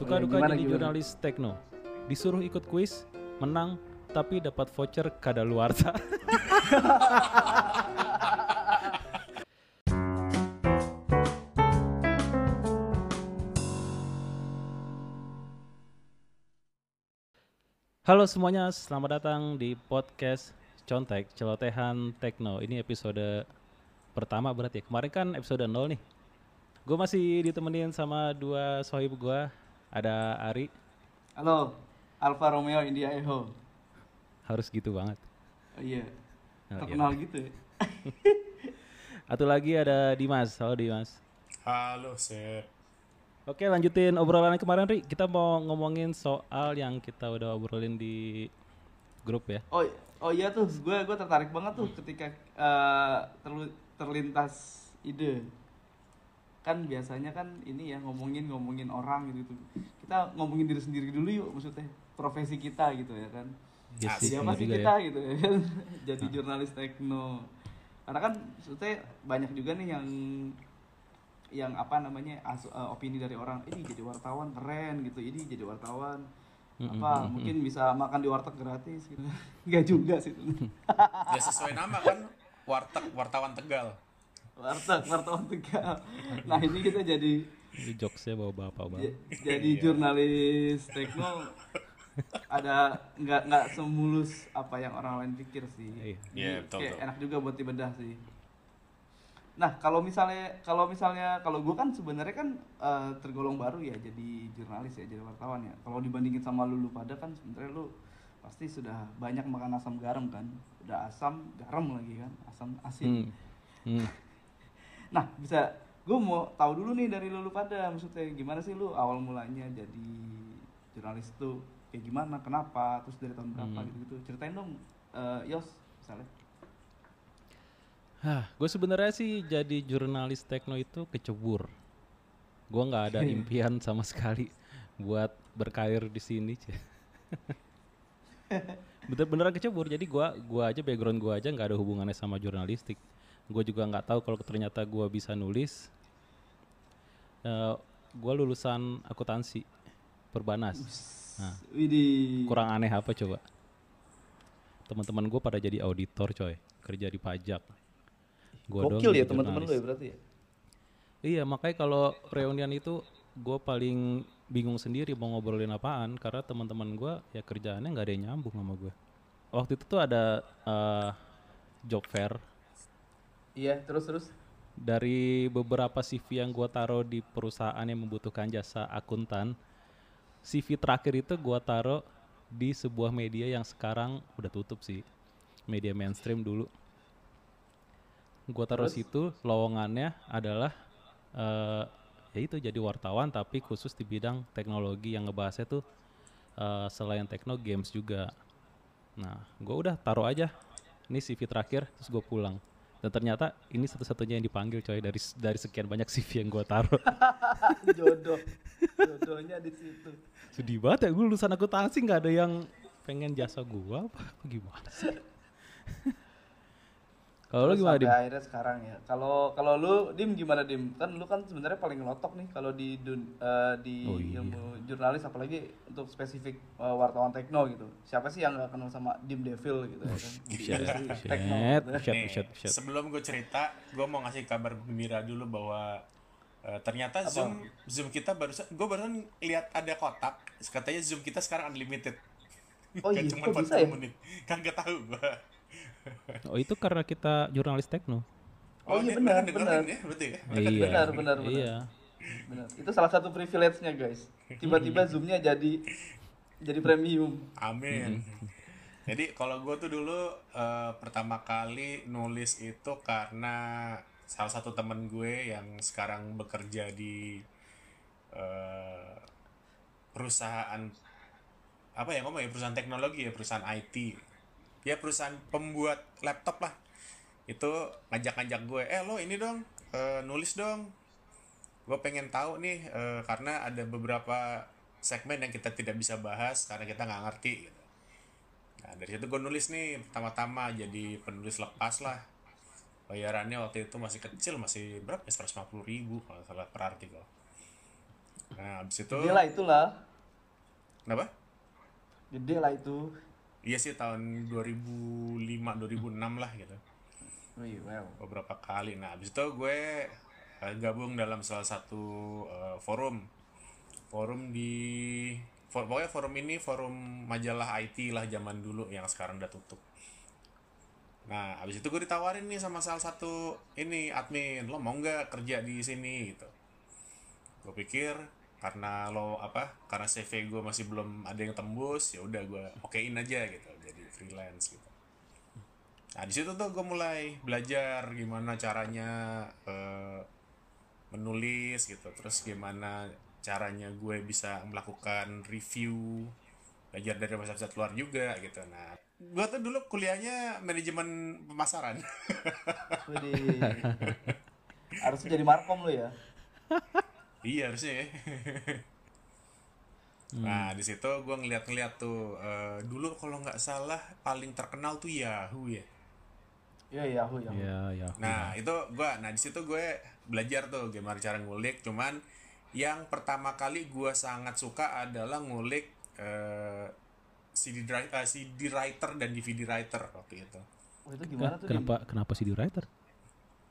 Suka Ya, duka gimana, jadi gimana? jurnalis tekno. Disuruh ikut kuis, menang, tapi dapat voucher kadaluarsa. Halo semuanya, selamat datang di podcast Contek Celotehan Tekno. Ini episode pertama berarti ya. Kemarin kan episode 0 nih. Gue masih ditemenin sama dua sohib gue. Ada Ari, Halo, Alfa Romeo India Echo. harus gitu banget. Oh, iya, Oh, iya. terkenal gitu ya. Atau lagi ada Dimas. Halo Dimas. Halo, Sir. Oke lanjutin obrolan kemarin Ri. Kita mau ngomongin soal yang kita udah obrolin di grup ya. Oh, oh iya tuh, gue gue tertarik banget tuh ketika terlu- terlintas ide. Kan biasanya kan ini ya ngomongin ngomongin orang gitu, gitu. Kita ngomongin diri sendiri dulu yuk, maksudnya profesi kita gitu ya kan. Yes, Asik. Jadi bener apa sih kita ya. gitu ya kan? Jadi jurnalis tekno. Karena kan maksudnya banyak juga nih yang yang apa namanya asu- eh, opini dari orang ini jadi wartawan keren gitu ini jadi wartawan apa mm-mm. mungkin bisa makan di warteg gratis gitu nggak juga sih Ya sesuai nama kan, warteg wartawan Tegal. Warteg wartawan tegal nah ini kita jadi Ini jokesnya bawa bapak banget. jadi jurnalis tekno ada nggak nggak semulus apa yang orang lain pikir sih Iya. Jadi Iya, betul, kayak betul. enak juga buat dibedah sih nah kalau misalnya kalau misalnya kalau gue kan sebenarnya kan eh, tergolong baru ya jadi jurnalis ya jadi wartawan ya kalau dibandingin sama lu, lu pada kan sebenarnya lu pasti sudah banyak makan asam garam kan udah asam garam lagi kan asam asin Hmm. Hmm. Nah, bisa gue mau tahu dulu nih dari lu, lu pada maksudnya gimana sih lu awal mulanya jadi jurnalis tuh kayak gimana, kenapa, terus dari tahun berapa Hmm. gitu-gitu. Ceritain dong eh, Yos misalnya. Hah, gue sebenarnya sih jadi jurnalis tekno itu kecebur. Gue nggak ada impian sama sekali buat berkarir di sini. Cie. Bener-beneran kecebur. Jadi gua gua aja background gua aja nggak ada hubungannya sama jurnalistik. Gue juga nggak tahu kalau ternyata gua bisa nulis. Eh, gua lulusan akuntansi perbanas. Nah. Kurang aneh apa coba? Teman-teman gue pada jadi auditor coy, kerja di pajak. Gua doang Gokil ya teman-teman jurnalis. ya berarti ya. Iya makanya kalau reunian itu gue paling bingung sendiri mau ngobrolin apaan karena teman-teman gue ya kerjaannya nggak ada yang nyambung sama gue. Waktu itu tuh ada eh, job fair Iya, terus terus. dari beberapa CV yang gue taruh di perusahaan yang membutuhkan jasa akuntan, CV terakhir itu gue taruh di sebuah media yang sekarang udah tutup sih, media mainstream dulu. Gue taruh Terus? situ lowongannya adalah eh ya itu jadi wartawan tapi khusus di bidang teknologi yang ngebahasnya tuh eh, selain tekno games juga. Nah, gue udah taruh aja. Ini CV terakhir, terus gue pulang. Dan ternyata ini satu-satunya yang dipanggil coy dari dari sekian banyak CV yang gue taruh. Jodoh. Jodohnya di situ. Sedih banget ya, gue lulusan akuntansi nggak ada yang pengen jasa gue apa, apa gimana sih? Kalau lu Terus gimana Dim? akhirnya sekarang ya. Kalau kalau lu Dim gimana Dim? Kan lu kan sebenarnya paling ngelotok nih kalau di dun- eh, di Oh, iya. ilmu jurnalis apalagi untuk spesifik eh, wartawan tekno gitu. Siapa sih yang gak kenal sama Dim Devil gitu ya kan? Industri tekno. gitu. Nih, sebelum gue cerita, gue mau ngasih kabar gembira dulu bahwa eh, ternyata zoom zoom kita barusan, gue barusan lihat ada kotak, katanya zoom kita sekarang unlimited. Oh iya, cuma kok 40 bisa ya? menit. Kan gak tahu gue. Oh itu karena kita jurnalis tekno. Oh iya, benar, benar. Ya, berarti ya. iya. benar, benar, benar. Iya. Benar. Itu salah satu privilege-nya, guys. Tiba-tiba zoomnya jadi jadi premium. Amin. Jadi kalau gue tuh dulu eh, pertama kali nulis itu karena salah satu temen gue yang sekarang bekerja di eh, perusahaan apa ya ngomong ya perusahaan teknologi ya perusahaan IT ya perusahaan pembuat laptop lah itu ngajak-ngajak gue eh lo ini dong eh, nulis dong gue pengen tahu nih eh, karena ada beberapa segmen yang kita tidak bisa bahas karena kita nggak ngerti gitu. Nah dari situ gue nulis nih pertama-tama jadi penulis lepas lah bayarannya waktu itu masih kecil masih berapa ya 150 ribu kalau salah per artikel Nah, abis itu Gede lah itulah. kenapa? Gede lah itu. Iya sih tahun 2005 2006 lah gitu. Wih, wow. beberapa kali. Nah, habis itu gue eh, gabung dalam salah satu eh, forum. Forum di for, pokoknya forum ini forum majalah IT lah zaman dulu yang sekarang udah tutup. Nah, habis itu gue ditawarin nih sama salah satu ini admin, lo mau nggak kerja di sini gitu. Gue pikir karena lo apa? Karena CV gue masih belum ada yang tembus, ya udah gue okein aja gitu, jadi freelance gitu. Nah di situ tuh gue mulai belajar gimana caranya eh, menulis gitu, terus gimana caranya gue bisa melakukan review, belajar dari website luar juga gitu. Nah gue tuh dulu kuliahnya manajemen pemasaran. Harus jadi markom lo ya. iya harusnya ya. Nah di situ gue ngeliat-ngeliat tuh eh, dulu kalau nggak salah paling terkenal tuh Yahoo ya. Iya, Yahoo, Yahoo. Ya, ya. Nah, itu gua nah di situ gue belajar tuh gimana cara ngulik, cuman yang pertama kali gua sangat suka adalah ngulik eh, CD drive eh, CD writer dan DVD writer waktu itu. Oh, itu gimana tuh? kenapa kenapa CD writer?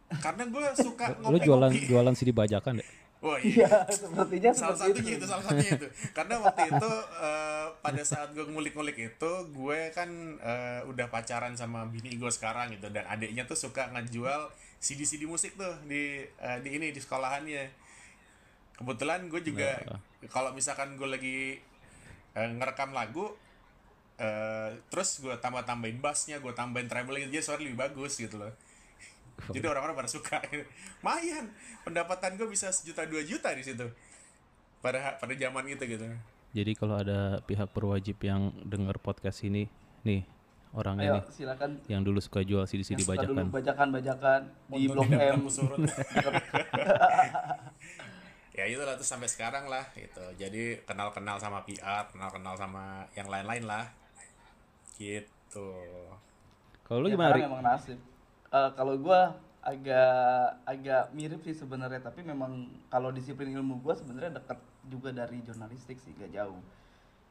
Karena gue suka Lo jualan jualan CD bajakan deh. Wah, Dim? iya. Iya, sepertinya salah seperti satunya itu. itu salah satunya itu karena waktu itu eh, pada saat gue ngulik-ngulik itu gue kan eh, udah pacaran sama bini gue sekarang gitu dan adiknya tuh suka ngejual CD-CD musik tuh di eh, di ini di sekolahannya kebetulan gue juga kalau misalkan gue lagi eh, ngerekam lagu eh, terus gue tambah tambahin bassnya gue tambahin treble jadi suara lebih bagus gitu loh jadi orang-orang pada suka. Mayan pendapatan gue bisa sejuta dua juta di situ. Pada pada zaman itu gitu. Jadi kalau ada pihak berwajib yang dengar podcast ini, nih orangnya Ayo, nih silakan. yang dulu suka jual yang suka dulu bajakan. bajakan-bajakan di Untuk Blok M. ya itulah tuh sampai sekarang lah gitu. Jadi kenal kenal sama PR kenal kenal sama yang lain lain lah. Gitu. Kalau lu Ya, gimana, Rik? memang nasib. Eh, kalau gua agak agak mirip sih sebenarnya, tapi memang kalau disiplin ilmu gua sebenarnya dekat juga dari jurnalistik sih, gak jauh.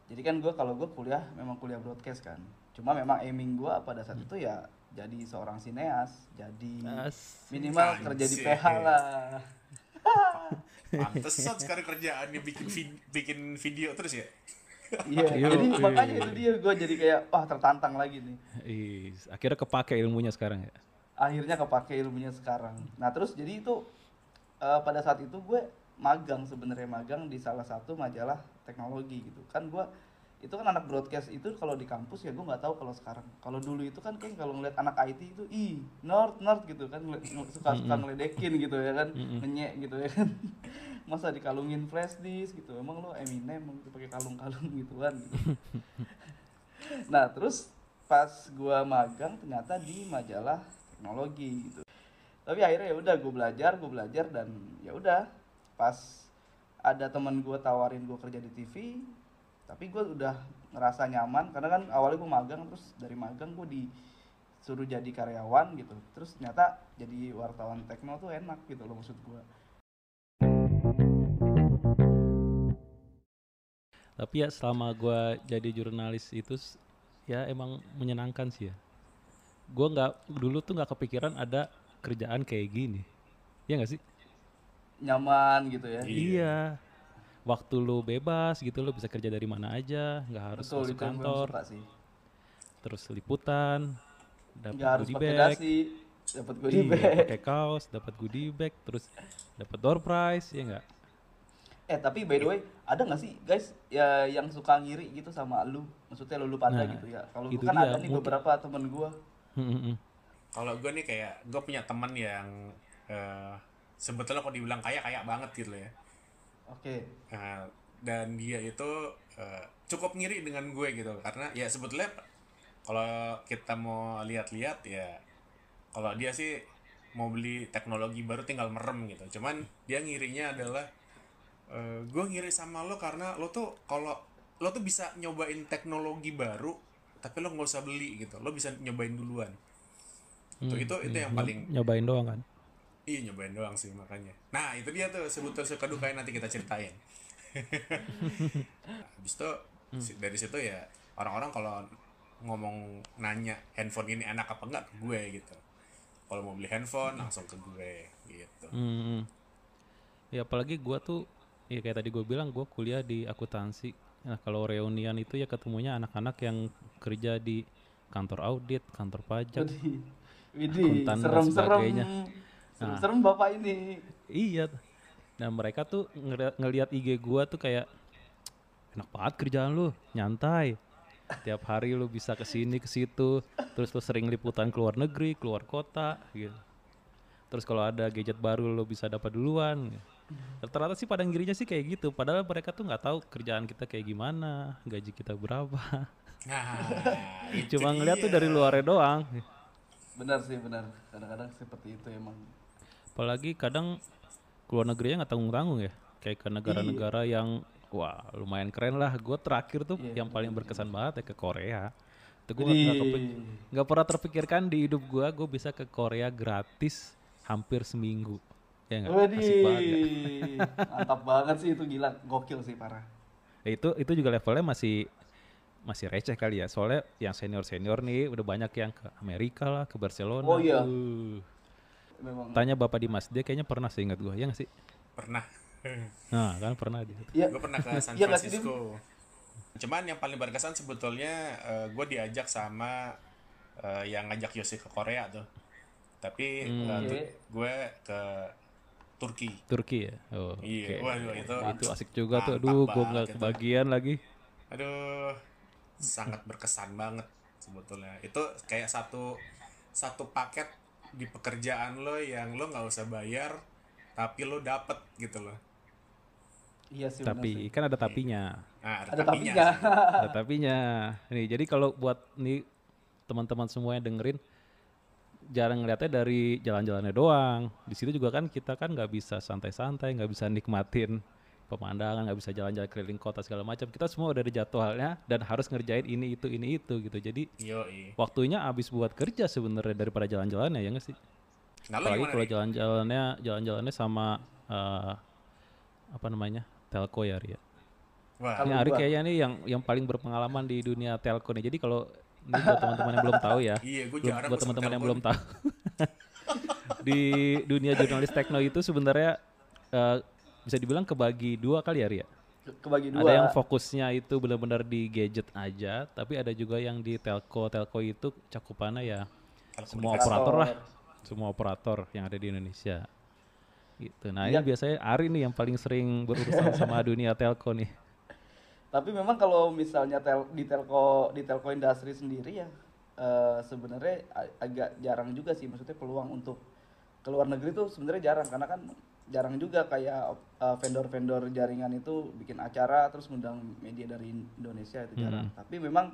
Jadi kan gua kalau gua kuliah memang kuliah broadcast kan. Cuma memang aiming gua pada saat itu ya jadi seorang sineas, jadi As- minimal kerja di Anjir. PH lah. pantesan sekarang kerjaannya bikin vid- bikin video terus ya Iya, Yo, jadi makanya itu dia gua jadi kayak wah tertantang lagi nih. Is, akhirnya kepake ilmunya sekarang ya. Akhirnya kepake ilmunya sekarang. Nah terus jadi itu eh, pada saat itu gue magang sebenarnya magang di salah satu majalah teknologi gitu. Kan gue itu kan anak broadcast itu kalau di kampus ya gue nggak tahu kalau sekarang. Kalau dulu itu kan kayak kalau ngeliat anak IT itu ih nerd nerd gitu kan suka suka ngeledekin gitu ya kan ngenyek gitu ya kan. Masa dikalungin flash disk gitu emang lo Eminem gitu pakai kalung-kalung gituan gitu. nah terus pas gua magang ternyata di majalah teknologi gitu. Tapi akhirnya ya udah gue belajar gue belajar dan ya udah. Pas ada teman gue tawarin gue kerja di TV tapi gue udah ngerasa nyaman karena kan awalnya gue magang terus dari magang gue disuruh jadi karyawan gitu. Terus ternyata jadi wartawan tekno tuh enak gitu loh maksud gue Tapi ya selama gua jadi jurnalis itu ya emang menyenangkan sih ya. Gua nggak dulu tuh nggak kepikiran ada kerjaan kayak gini. Ya nggak sih? nyaman gitu ya? Iya. Waktu lu bebas gitu lu bisa kerja dari mana aja, nggak harus betul masuk gue kantor, suka sih. Terus liputan, dapat goodie bag, dapat goodie iya, bag. pakai kaos, dapat goodie bag, terus dapat door prize, ya nggak? eh tapi by the way ada nggak sih guys ya yang suka ngiri gitu sama lu? Maksudnya lu, lu pada Nah, gitu ya? Kalau gue kan dia, ada nih mungkin- beberapa temen gue Kalau gue nih kayak gue punya teman yang eh, sebetulnya kalau dibilang kaya kaya banget gitu ya. Oke. Nah, dan dia itu eh, cukup ngiri dengan gue gitu. Karena ya sebetulnya kalau kita mau lihat-lihat ya kalau dia sih mau beli teknologi baru tinggal merem gitu. Cuman dia ngirinya adalah eh, gue ngiri sama lo karena lo tuh kalau lo tuh bisa nyobain teknologi baru tapi lo nggak usah beli gitu lo bisa nyobain duluan Tuh, itu itu yang Nyob- paling nyobain doang kan? Iya nyobain doang sih makanya. Nah itu dia tuh sebetulnya suka dukanya nanti kita ceritain. habis itu si- dari situ ya orang-orang kalau ngomong nanya handphone ini enak apa enggak ke gue gitu kalau mau beli handphone langsung ke gue gitu Hmm. Ya apalagi gua tuh ya kayak tadi gue bilang gua kuliah di akuntansi. Nah, kalau reunian itu ya ketemunya anak-anak yang kerja di kantor audit, kantor pajak. Widih, serem-serem, sebagainya. serem-serem bapak ini. Iya. Nah, mereka tuh ngeliat IG gua tuh kayak enak banget kerjaan lu, nyantai. Tiap hari lu bisa ke sini ke situ, terus lu sering liputan keluar negeri, keluar kota gitu. Terus kalau ada gadget baru lu bisa dapat duluan. Rata-rata sih pada ngirinya sih kayak gitu, padahal mereka tuh nggak tahu kerjaan kita kayak gimana, gaji kita berapa. nah Cuma ngeliat tuh dia. dari luarnya doang. Benar sih, benar. Kadang-kadang seperti itu emang. Apalagi kadang keluar negerinya nggak tanggung-tanggung ya. Kayak ke negara-negara yang wah lumayan keren lah. Gue terakhir tuh Iya, yang paling berkesan banget ya ke Korea. Itu gue nggak pernah terpikirkan di hidup gue gue bisa ke Korea gratis hampir seminggu. Ya nggak? Asik banget ya. Mantap banget sih itu gila, gokil sih parah. Ya, itu itu juga levelnya masih masih receh kali ya. Soalnya yang senior-senior nih udah banyak yang ke Amerika lah, ke Barcelona. Oh, iya. Uh. Memang. Tanya Bapak Dimas, dia kayaknya pernah seingat gue, ya nggak sih? pernah Nah, kan pernah dia. Ya, gue pernah ke San Iya sih, Dim? Francisco cuman yang paling berkesan sebetulnya gue diajak sama eh, yang ngajak Yosi ke Korea tuh tapi Hmm. eh, tu- Oke. gue ke Turki Turki ya. Oh, Iya, oke. waduh, itu- itu asik juga tuh. Aduh, gue nggak itu. kebagian lagi. aduh sangat berkesan banget sebetulnya itu kayak satu satu paket di pekerjaan lo yang lo nggak usah bayar tapi lo dapet gitu loh iya sih. Tapi sih. kan ada tapinya. nah ada, Ada tapinya tapinya. ada tapinya. Nih, jadi kalau buat nih teman-teman semua yang dengerin jarang ngeliatnya dari jalan-jalannya doang. Di situ juga kan kita kan nggak bisa santai-santai, nggak bisa nikmatin pemandangan, nggak bisa jalan-jalan keliling kota segala macam. Kita semua udah ada jadwalnya dan harus ngerjain ini itu ini itu gitu. Jadi Yoi. waktunya habis buat kerja sebenarnya daripada jalan-jalannya ya nggak sih? Nah, Apalagi kalau jalan-jalannya jalan-jalannya sama eh, apa namanya telco ya Ria. Wah, Ini Ari kayaknya nih yang yang paling berpengalaman di dunia telco nih. Jadi kalau ini buat teman-teman yang belum tahu ya, iya gue jarang buat teman-teman yang belum tahu, di dunia jurnalis tekno itu sebenarnya eh, bisa dibilang kebagi dua kali ya Ria. Ke- Kebagi dua. Ada yang fokusnya itu benar-benar di gadget aja, tapi ada juga yang di telco. Telco itu cakupannya ya semua operator lah, semua operator yang ada di Indonesia. Gitu. Nah Iya. ini biasanya Ari nih yang paling sering berurusan sama dunia telco nih. Tapi memang kalau misalnya tel, di telco di telco industri sendiri ya eh, sebenarnya agak jarang juga sih maksudnya peluang untuk ke luar negeri tuh sebenarnya jarang karena kan jarang juga kayak eh, vendor-vendor jaringan itu bikin acara terus ngundang media dari Indonesia itu jarang. Tapi memang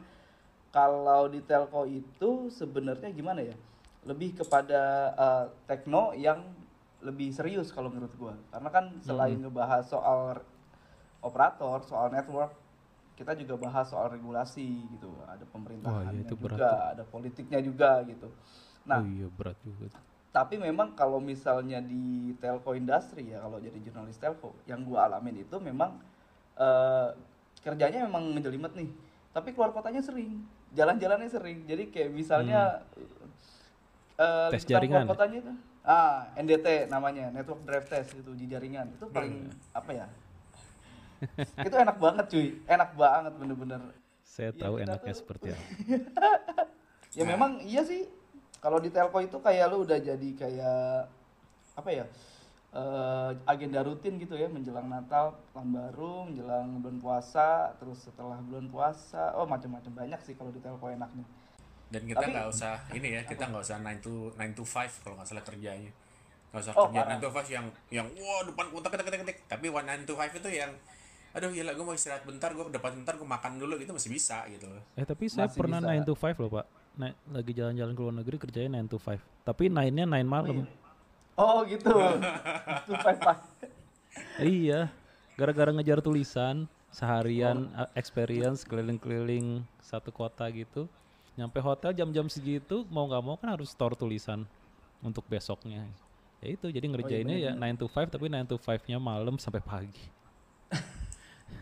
kalau di telco itu sebenarnya gimana ya? Lebih kepada eh, tekno yang lebih serius kalau menurut gua. Karena kan selain ngebahas soal operator, soal network, kita juga bahas soal regulasi gitu. Ada pemerintahan Wah, iya, itu berat juga, tuh. ada politiknya juga gitu. Nah, oh iya berat juga. tapi memang kalau misalnya di telco industri ya kalau jadi jurnalis telco yang gua alamin itu memang eh, kerjanya memang ngejelimet nih tapi keluar kotanya sering jalan-jalannya sering jadi kayak misalnya eh, Tes liputan jaringan. keluar kotanya itu ah NDT namanya network drive test itu di jaringan itu paling apa ya itu enak banget cuy. Enak banget bener-bener. Saya Iya, tahu enaknya tuh- seperti apa. ya memang iya sih. Kalau di telco itu kayak lu udah jadi kayak apa ya eh, agenda rutin gitu ya. Menjelang Natal tahun baru menjelang bulan puasa terus setelah bulan puasa. Oh macam-macam. Banyak sih kalau di telco enaknya. Dan kita nggak usah ini ya kita nggak usah 9 to 9 to 5 kalau nggak salah kerjanya. Nggak usah Oh, kerja parah. 9 to 5 yang yang wah depan kontak ketik ketik ketik tapi one 9 to 5 itu yang aduh gila gue mau istirahat bentar gue depan bentar gue makan dulu gitu masih bisa gitu loh Eh tapi saya Masih pernah bisa. 9 to 5 loh pak. Naik, lagi jalan-jalan ke luar negeri kerjanya 9 to 5. Tapi 9-nya 9 malam. oh gitu itu five five iya. Gara-gara ngejar tulisan seharian uh, experience keliling-keliling satu kota gitu. Nyampe hotel jam-jam segitu mau nggak mau kan harus store tulisan untuk besoknya. Ya itu jadi ngerjainnya ya 9 to 5 tapi 9 to 5-nya malam sampai pagi.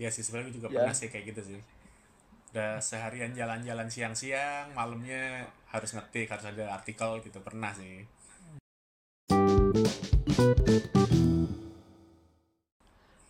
Iya sih sebenarnya gue juga Ya. pernah sih kayak gitu sih. Udah seharian jalan-jalan siang-siang, malamnya harus ngetik, harus ada artikel gitu pernah sih.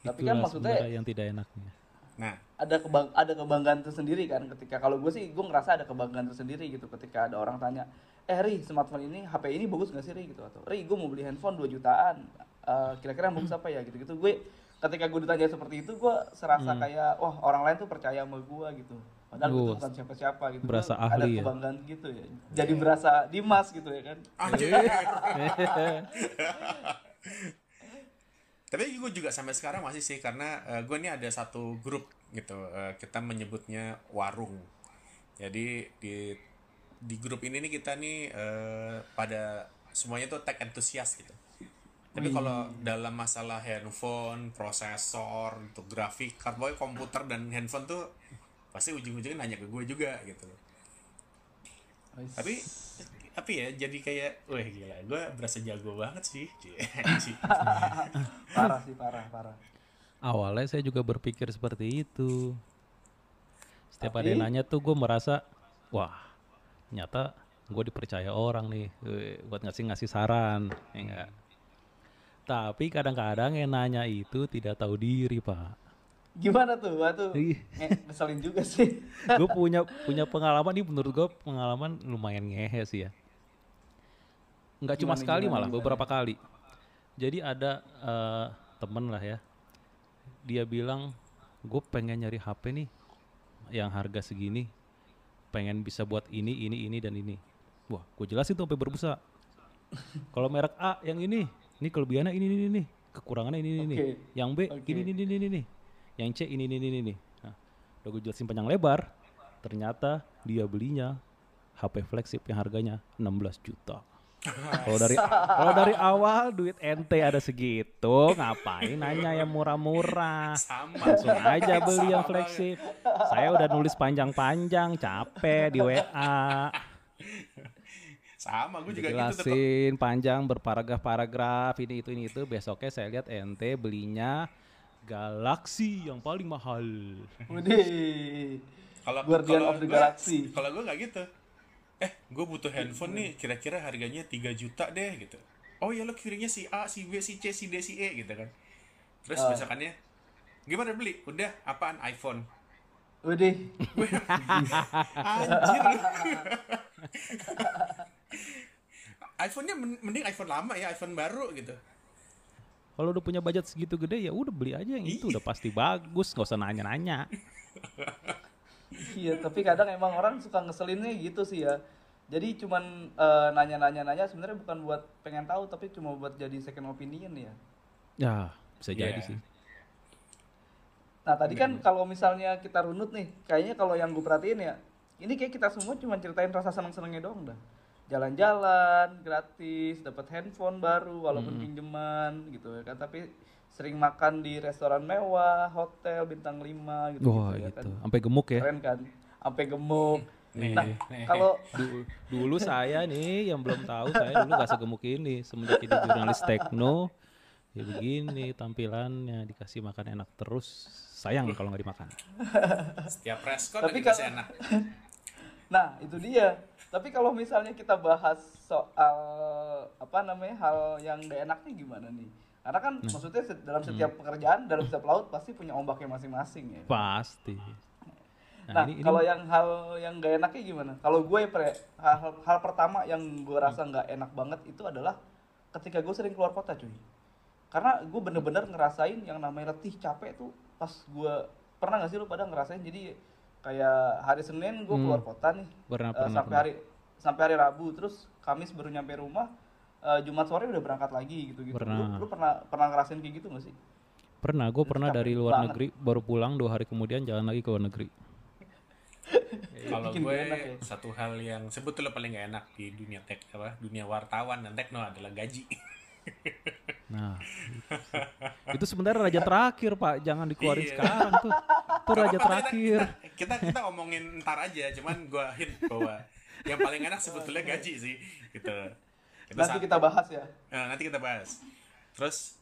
Tapi kan maksudnya- yang tidak enaknya. Nah, ada kebang ada kebanggaan tersendiri kan ketika kalau gue sih gue ngerasa ada kebanggaan tersendiri gitu ketika ada orang tanya eh Ri smartphone ini HP ini bagus gak sih Ri gitu atau Ri gue mau beli handphone 2 jutaan Eh, kira-kira bagus apa ya gitu gitu gue ketika gue ditanya seperti itu gue serasa kayak wah orang lain tuh percaya sama gue gitu padahal gue bukan siapa-siapa gitu berasa Gua ada ahli ya? kebanggaan gitu ya jadi berasa Dimas gitu ya kan. Tapi gue juga sampai sekarang masih sih karena gue ini ada satu grup gitu. eh, kita menyebutnya warung. Jadi di di grup ini nih kita nih eh, pada semuanya tuh tech enthusiast gitu. Tapi kalau dalam masalah handphone, prosesor, untuk grafik, card, pokoknya komputer dan handphone tuh pasti ujung-ujungnya nanya ke gue juga gitu. Tapi tapi ya jadi kayak, wah gila, gue berasa jago banget sih. Parah sih parah parah Awalnya saya juga berpikir seperti itu. Setiap ada yang Tapi- nanya tuh gue merasa, wah, nyata gue dipercaya orang nih eh, buat ngasih ngasih saran, ya enggak. Tapi kadang-kadang yang nanya itu tidak tahu diri pak. gimana tuh? Wah, tuh. Ih. nge- ngeselin juga sih. Gue punya punya pengalaman nih menurut gue pengalaman lumayan ngehe sih ya. Nggak cuma Gimana, sekali gimana, malah gimana? beberapa kali. Jadi ada eh, temen lah ya. Dia bilang gue pengen nyari HP nih yang harga segini. Pengen bisa buat ini ini ini dan ini. Wah gue jelasin tuh sampai berbusa. Kalau merek A yang ini ini kelebihannya ini ini ini. Kekurangannya ini ini ini. Oke. yang B Oke. ini ini ini ini ini. Yang C ini ini ini ini. Nah udah gue jelasin panjang lebar. Ternyata dia belinya HP flagship yang harganya 16 juta. Kalau dari kalau dari awal duit ente ada segitu ngapain nanya yang murah-murah? Sama. langsung aja beli yang flagship. Saya udah nulis panjang-panjang capek di WA Sama, gue juga gitu jelasin panjang berparagraf-paragraf ini itu ini itu besoknya saya lihat ente belinya Galaxy yang paling mahal. Kalau Guardian kalau of the gua- Galaxy. Kalau gue nggak gitu. Eh, gue butuh handphone nih, kira-kira harganya 3 juta deh gitu. Oh ya lo kirimnya si A, si B, si C, si D, si E gitu kan. Terus Ah. besokannya, gimana beli? Udah, apaan? iPhone. Widih. Anjir. iPhone-nya men- mending iPhone lama ya, iPhone baru gitu. kalau udah punya budget segitu gede ya udah beli aja yang itu udah pasti bagus nggak usah nanya-nanya Iya, tapi kadang emang orang suka ngeselinnya gitu sih ya. Jadi cuman eh, nanya-nanya-nanya sebenarnya bukan buat pengen tahu tapi cuma buat jadi second opinion ya. ya bisa jadi Iya. sih Nah tadi kan kalau misalnya kita runut nih, kayaknya kalau yang gue perhatiin ya, ini kayak kita semua cuma ceritain rasa seneng-senengnya doang dah. Jalan-jalan, gratis, dapat handphone baru walaupun pinjeman gitu ya kan. Tapi sering makan di restoran mewah, hotel bintang 5 gitu, wah ya gitu kan. sampai gemuk ya Keren kan? Sampai gemuk. Nih, Nah, kalau Du- dulu saya nih yang belum tahu saya dulu gak segemuk ini semenjak jadi jurnalis tekno ya begini tampilannya dikasih makan enak terus sayang kalau nggak dimakan Setiap preskon Tapi lagi kasih kalau- enak. Nah, itu dia. Tapi kalau misalnya kita bahas soal apa namanya hal yang gak enaknya gimana nih? Karena kan maksudnya se- dalam setiap pekerjaan, dalam setiap laut pasti punya ombaknya masing-masing ya. pasti Nah, ini kalau yang hal yang gak enaknya gimana? Kalau gue pre, hal, hal, hal pertama yang gue rasa nggak enak banget itu adalah ketika gue sering keluar kota cuy. Karena gue bener-bener ngerasain yang namanya letih capek tuh pas gue pernah gak sih lu pada ngerasain jadi kayak hari Senin gue Hmm. keluar kota nih Pernah, eh, pernah, sampai pernah. hari sampai hari Rabu terus Kamis baru nyampe rumah eh, Jumat sore udah berangkat lagi gitu gitu. Pernah. Lu, lu pernah pernah ngerasain kayak gitu gak sih? pernah gue pernah dari luar banget. negeri baru pulang dua hari kemudian jalan lagi ke luar negeri Kalau gue enak ya. satu hal yang sebetulnya paling gak enak di dunia tek apa dunia wartawan dan tekno adalah gaji. nah itu, itu sebenarnya raja terakhir pak jangan dikeluarin Iya. sekarang tuh itu raja terakhir Kita, kita kita ngomongin ntar aja, cuman gue hint bahwa yang paling enak sebetulnya gaji sih gitu. Kita Nanti saat- kita bahas ya. Nah, nanti kita bahas. Terus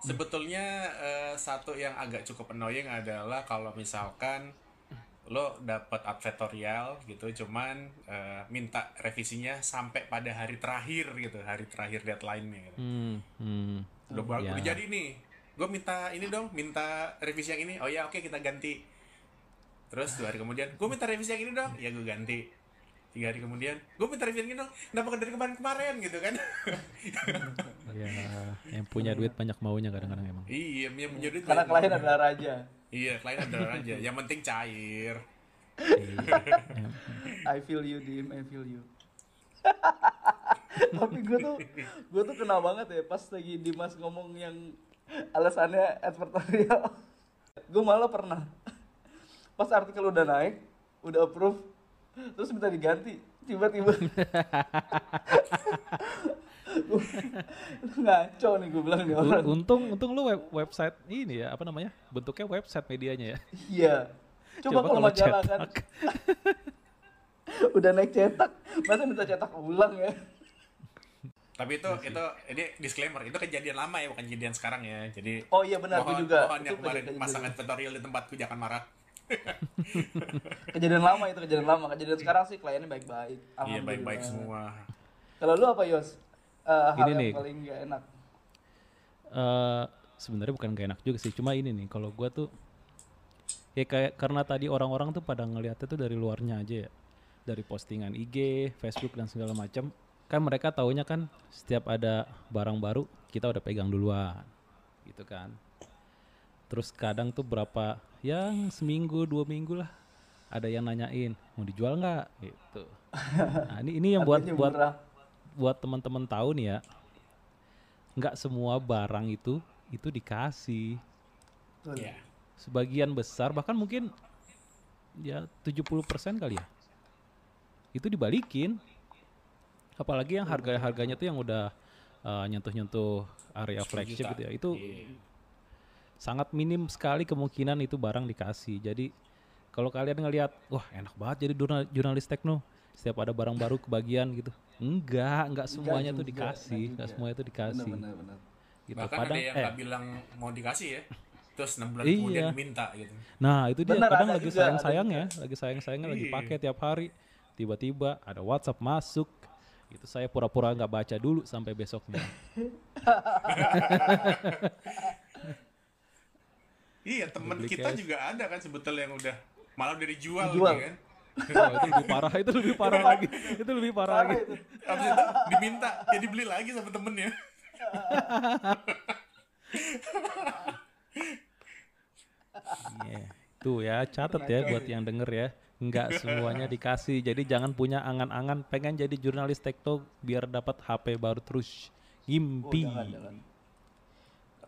sebetulnya eh, satu yang agak cukup annoying adalah kalau misalkan lo dapat advertorial gitu cuman eh, minta revisinya sampai pada hari terakhir gitu hari terakhir deadline-nya gitu. Hmm, hmm. udah, ba- Ya. udah jadi nih gue minta ini dong minta revisi yang ini oh ya oke kita ganti terus dua hari kemudian gue minta revisi yang ini dong ya gue ganti tiga hari kemudian gue minta ini dong kenapa dari kemarin kemarin gitu kan Ya, yang punya duit banyak maunya kadang-kadang emang. iya yang punya duit Karena klien adalah raja. iya klien adalah aja yang penting cair Iya. I feel you, Dim. I feel you. Tapi gue tuh, gue tuh kena banget ya pas lagi Dimas ngomong yang alasannya advertorial. gue malah pernah pas artikel udah naik, udah approve, terus minta diganti, tiba-tiba. Ngaco nih gue bilang nih orang. Untung untung lu web, website ini ya, apa namanya? Bentuknya website medianya ya. Iya. Coba, kalau majalah kan udah naik cetak, masa minta cetak ulang ya? tapi itu itu ini disclaimer itu kejadian lama ya bukan kejadian sekarang ya jadi Oh iya benar, gue mohon, juga. mohon yang Itu kemarin kejadian- masang advertorial di tempatku jangan marah kejadian lama itu kejadian lama kejadian sekarang sih kliennya baik-baik iya baik-baik semua kalau lu apa Yos Eh, hal Ini yang nih. paling gak enak Eh, sebenarnya bukan gak enak juga sih, cuma ini nih kalau gua tuh ya kayak karena tadi orang-orang tuh pada ngeliatnya tuh dari luarnya aja ya. Dari postingan IG, Facebook dan segala macam. Kan mereka taunya kan setiap ada barang baru kita udah pegang duluan. Gitu kan. Terus kadang tuh berapa yang seminggu dua minggu lah. Ada yang nanyain mau dijual nggak? Gitu. Nah, ini ini yang buat buat murah. buat teman-teman tahu nih ya. Nggak semua barang itu itu dikasih. Ya sebagian besar bahkan mungkin ya 70% kali ya. Itu dibalikin. Apalagi yang harga harganya tuh yang udah uh, nyentuh-nyentuh area 10 flagship gitu ya itu Iya. Sangat minim sekali kemungkinan itu barang dikasih. Jadi kalau kalian ngelihat wah enak banget jadi jurnal- jurnalis tekno setiap ada barang baru kebagian gitu. Enggak enggak semuanya tuh juga, dikasih enggak enggak semuanya tuh dikasih. benar benar. Gitu. Bahkan kadang ada yang eh bilang mau dikasih ya terus enam bulan Iya. kemudian minta gitu. Nah itu dia. Bener, kadang ada lagi juga, sayang ada sayangnya, lagi sayang sayangnya lagi Iya. pakai tiap hari, tiba-tiba ada WhatsApp masuk, itu saya pura-pura nggak baca dulu sampai besoknya. iya temen Beli kita cash. juga ada kan sebetulnya yang udah malah udah dijual, Dijual. gitu kan Wah, itu lebih parah, itu lebih parah lagi, itu lebih parah lagi. habis itu diminta ya dibeli lagi sama temennya Iya. Tuh ya, catat ya buat yang denger ya. Nggak semuanya dikasih, jadi jangan punya angan-angan pengen jadi jurnalis tekno biar dapat HP baru terus. Oh, Ngimpi. jangan, jangan.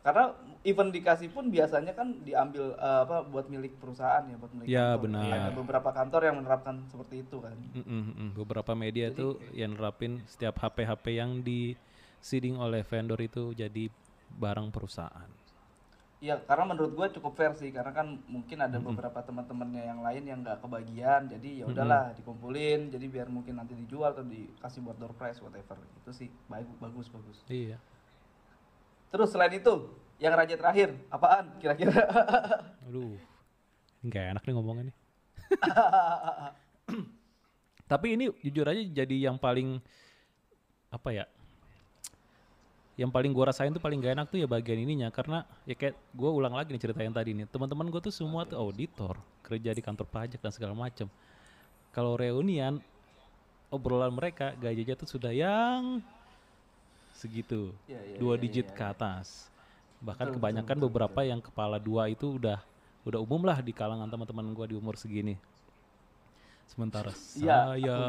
Karena event dikasih pun biasanya kan diambil eh, apa buat milik perusahaan ya, buat milik Ya, kantor. benar. Ada beberapa kantor yang menerapkan seperti itu kan. Mm, mm, mm. Beberapa media itu yang nerapin setiap HP-HP yang di seeding oleh vendor itu jadi barang perusahaan. Iya, karena menurut gue cukup fair sih, karena kan mungkin ada beberapa teman-temannya yang lain yang nggak kebagian, jadi ya udahlah dikumpulin, jadi biar mungkin nanti dijual atau dikasih buat door prize whatever, itu sih baik bagus bagus. Iya. Terus selain itu, yang raja terakhir apaan kira-kira? Aduh. Nggak enak nih ngomongnya nih. Tapi ini jujur aja jadi yang paling apa ya? Yang paling gua rasain tuh paling gak enak tuh ya bagian ininya karena ya kayak gua ulang lagi nih cerita yang tadi nih. Teman-teman gua tuh semua tuh auditor, kerja di kantor pajak dan segala macam. Kalau reunian obrolan mereka gajinya tuh sudah yang segitu. Iya, iya, dua iya, digit iya, ke atas. Bahkan Betul, kebanyakan betul, betul, beberapa yang kepala dua itu udah udah umum lah di kalangan teman-teman gua di umur segini. Sementara Iya, saya gaji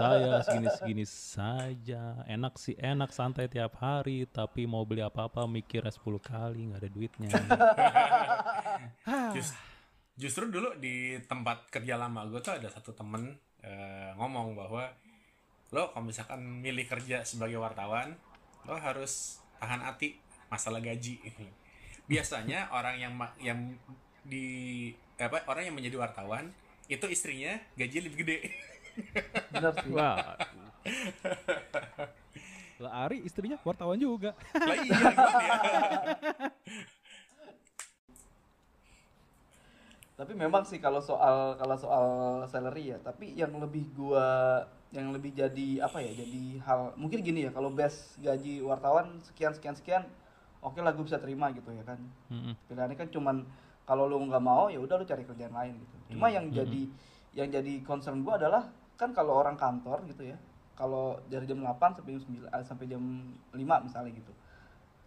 saya segini-segini saja. Enak sih enak santai tiap hari, tapi mau beli apa-apa mikirnya 10 kali nggak ada duitnya. Jus- justru dulu di tempat kerja lama gue tuh ada satu temen eh, ngomong bahwa lo kalau misalkan milih kerja sebagai wartawan lo harus tahan hati masalah gaji biasanya orang yang ma- yang di apa orang yang menjadi wartawan itu istrinya gaji lebih gede Benar sih. Wah, Lah Ari istrinya wartawan juga. Lah iya gimana ya? Tapi memang sih kalau soal kalau soal salary ya, tapi yang lebih gua yang lebih jadi apa ya? Jadi hal mungkin gini ya, kalau base gaji wartawan sekian sekian sekian, oke lah gue bisa terima gitu ya kan. Mm-mm. Pilihannya kan cuman kalau lu nggak mau ya udah lu cari kerjaan lain gitu. Cuma Hmm, yang jadi yang jadi concern gua adalah kan kalau orang kantor gitu ya, kalau dari jam 8 sampai jam 9 eh, sampai jam 5 misalnya gitu.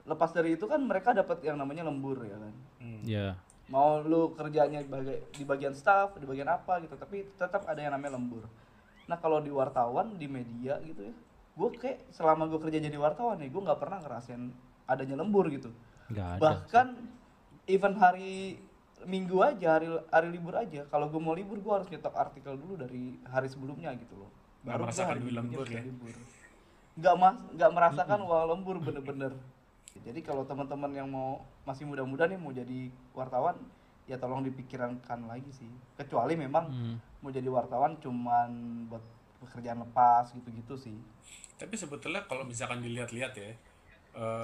Lepas dari itu kan mereka dapat yang namanya lembur ya kan Hmm. Ya. Mau lu kerjanya di bagi- di bagian staff di bagian apa gitu tapi tetap ada yang namanya lembur. Nah kalau di wartawan di media gitu ya gue kayak selama gue kerja jadi wartawan nih gue nggak pernah ngerasain adanya lembur gitu. Nggak ada. bahkan even hari minggu aja hari hari libur aja kalau gue mau libur gue harus nyetok artikel dulu dari hari sebelumnya gitu loh. Nggak gua merasakan hari lembur ya? libur. Nggak mas nggak merasakan wah lembur bener-bener jadi kalau teman-teman yang mau masih muda-muda nih mau jadi wartawan ya tolong dipikirkan lagi sih kecuali memang Hmm. mau jadi wartawan cuman buat pekerjaan lepas gitu-gitu sih Tapi sebetulnya kalau misalkan dilihat-lihat ya, eh,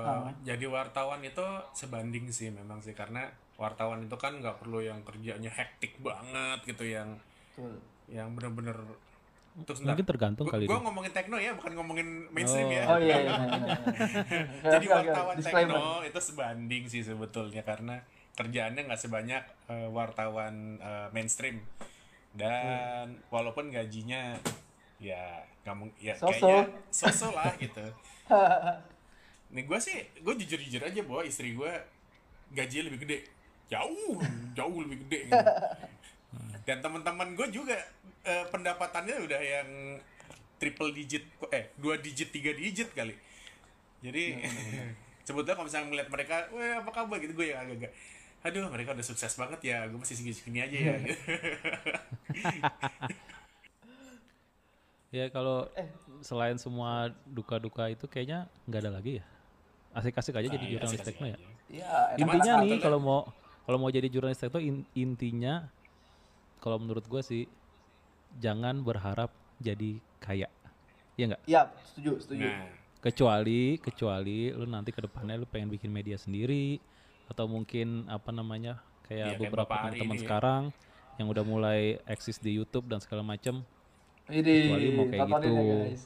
Ah. jadi wartawan itu sebanding sih memang sih karena wartawan itu kan nggak perlu yang kerjanya hektik banget gitu yang Betul. yang bener-bener terus. Mungkin tergantung Gua- kali gua dia. ngomongin tekno ya, bukan ngomongin mainstream ya. oh iya, iya, iya, iya. Jadi wartawan tekno itu sebanding sih sebetulnya karena kerjaannya nggak sebanyak eh, wartawan eh, mainstream dan walaupun gajinya ya mung- ya So-so. kayaknya sosok lah gitu. Nih gue sih gue jujur jujur aja bahwa istri gue gajinya lebih gede jauh jauh lebih gede gitu. dan teman-teman gue juga eh, pendapatannya udah yang triple digit eh dua digit tiga digit kali jadi sebetulnya kalau misalnya melihat mereka wah apa kabar gitu gue yang agak-agak aduh mereka udah sukses banget ya gue masih segini-segini aja ya Ya kalau Eh. selain semua duka-duka itu kayaknya nggak ada lagi ya. Asik-asik aja jadi Nah, iya, jurnalis tekno ya. Iya, enak Intinya nih kalau mau kalau mau jadi jurnalis tekno in- intinya kalau menurut gue sih jangan berharap jadi kaya. Ya nggak? Iya, setuju, setuju. nah Kecuali kecuali lu nanti ke depannya lu pengen bikin media sendiri atau mungkin apa namanya Iya, kayak kayak beberapa Bapak Ari teman-teman ini ya. sekarang yang udah mulai eksis di YouTube dan segala macam. Ini Kecuali mau kayak tontonin ya, gitu. guys.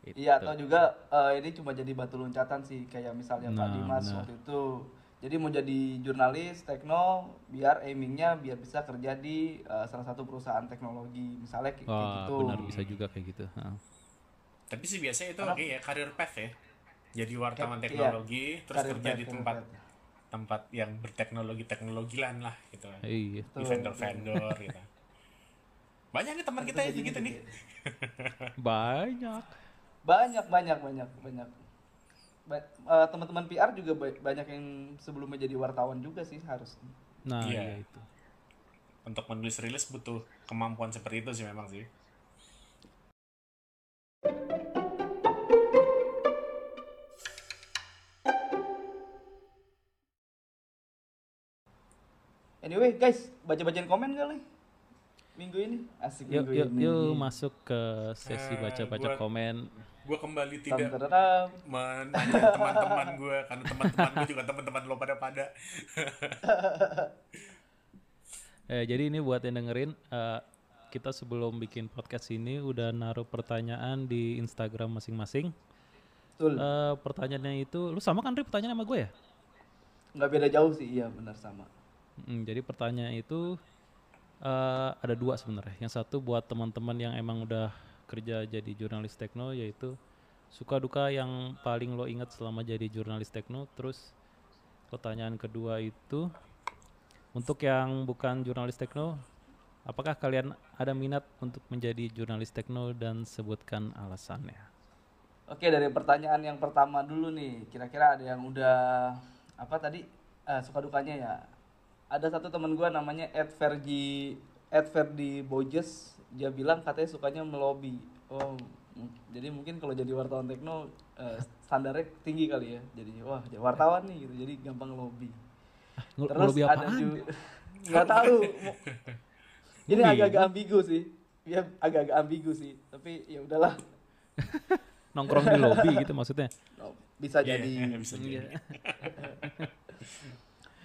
Gitu. Iya, atau juga eh, ini cuma jadi batu loncatan sih kayak misalnya Pak Nah, Dimas benar. waktu itu. Jadi mau jadi jurnalis tekno biar aimingnya biar bisa kerja di eh, salah satu perusahaan teknologi misalnya kayak, kayak Wah, gitu. benar bisa juga kayak gitu. Heeh. tapi sih biasanya itu Karena- kayak karir path ya jadi wartawan Iya, teknologi terus Karir kerja path, di tempat path. tempat yang berteknologi teknologilan lah gitu Iya. di vendor vendor gitu banyak nih teman kita yang begitu gitu nih ya. Banyak. Banyak banyak banyak banyak. Eh, teman-teman PR juga ba- banyak yang sebelumnya jadi wartawan juga sih harus. Nah, Iya. iya itu. untuk menulis rilis butuh kemampuan seperti itu sih memang sih Anyway, guys, baca-bacain komen kali. Minggu ini asik Yuk, minggu yuk, ini. yuk masuk ke sesi Eh, baca-baca gua- komen. Gue kembali tidak menanya teman-teman gue karena teman-teman gue juga teman-teman lo pada pada Eh, jadi ini buat yang dengerin, eh, kita sebelum bikin podcast ini udah naruh pertanyaan di Instagram masing-masing. Betul. Eh, pertanyaannya itu, lu sama kan Ri pertanyaan sama gue ya? Nggak beda jauh sih, iya benar sama. Mm, jadi pertanyaan itu eh, ada dua sebenarnya. Yang satu buat teman-teman yang emang udah kerja jadi jurnalis tekno, yaitu suka duka yang paling lo ingat selama jadi jurnalis tekno. Terus pertanyaan kedua itu untuk yang bukan jurnalis tekno, apakah kalian ada minat untuk menjadi jurnalis tekno dan sebutkan alasannya? Oke, dari pertanyaan yang pertama dulu nih. Kira-kira ada yang udah apa tadi eh, suka dukanya ya? Ada satu teman gua namanya Ed Ferdi Ed Ferdi Bojes. Dia bilang katanya sukanya melobi. Oh, jadi mungkin kalau jadi wartawan tekno eh, standarnya tinggi kali ya. Jadi wah, jadi wartawan nih gitu. Jadi gampang lobby. Ngel- Terus ngelobi ada juga nggak tahu. Ini Bingung. agak-agak ambigu sih. Ya agak-agak ambigu sih. Tapi ya udahlah. nongkrong di lobby gitu maksudnya. Bisa Iya, jadi. bisa jadi.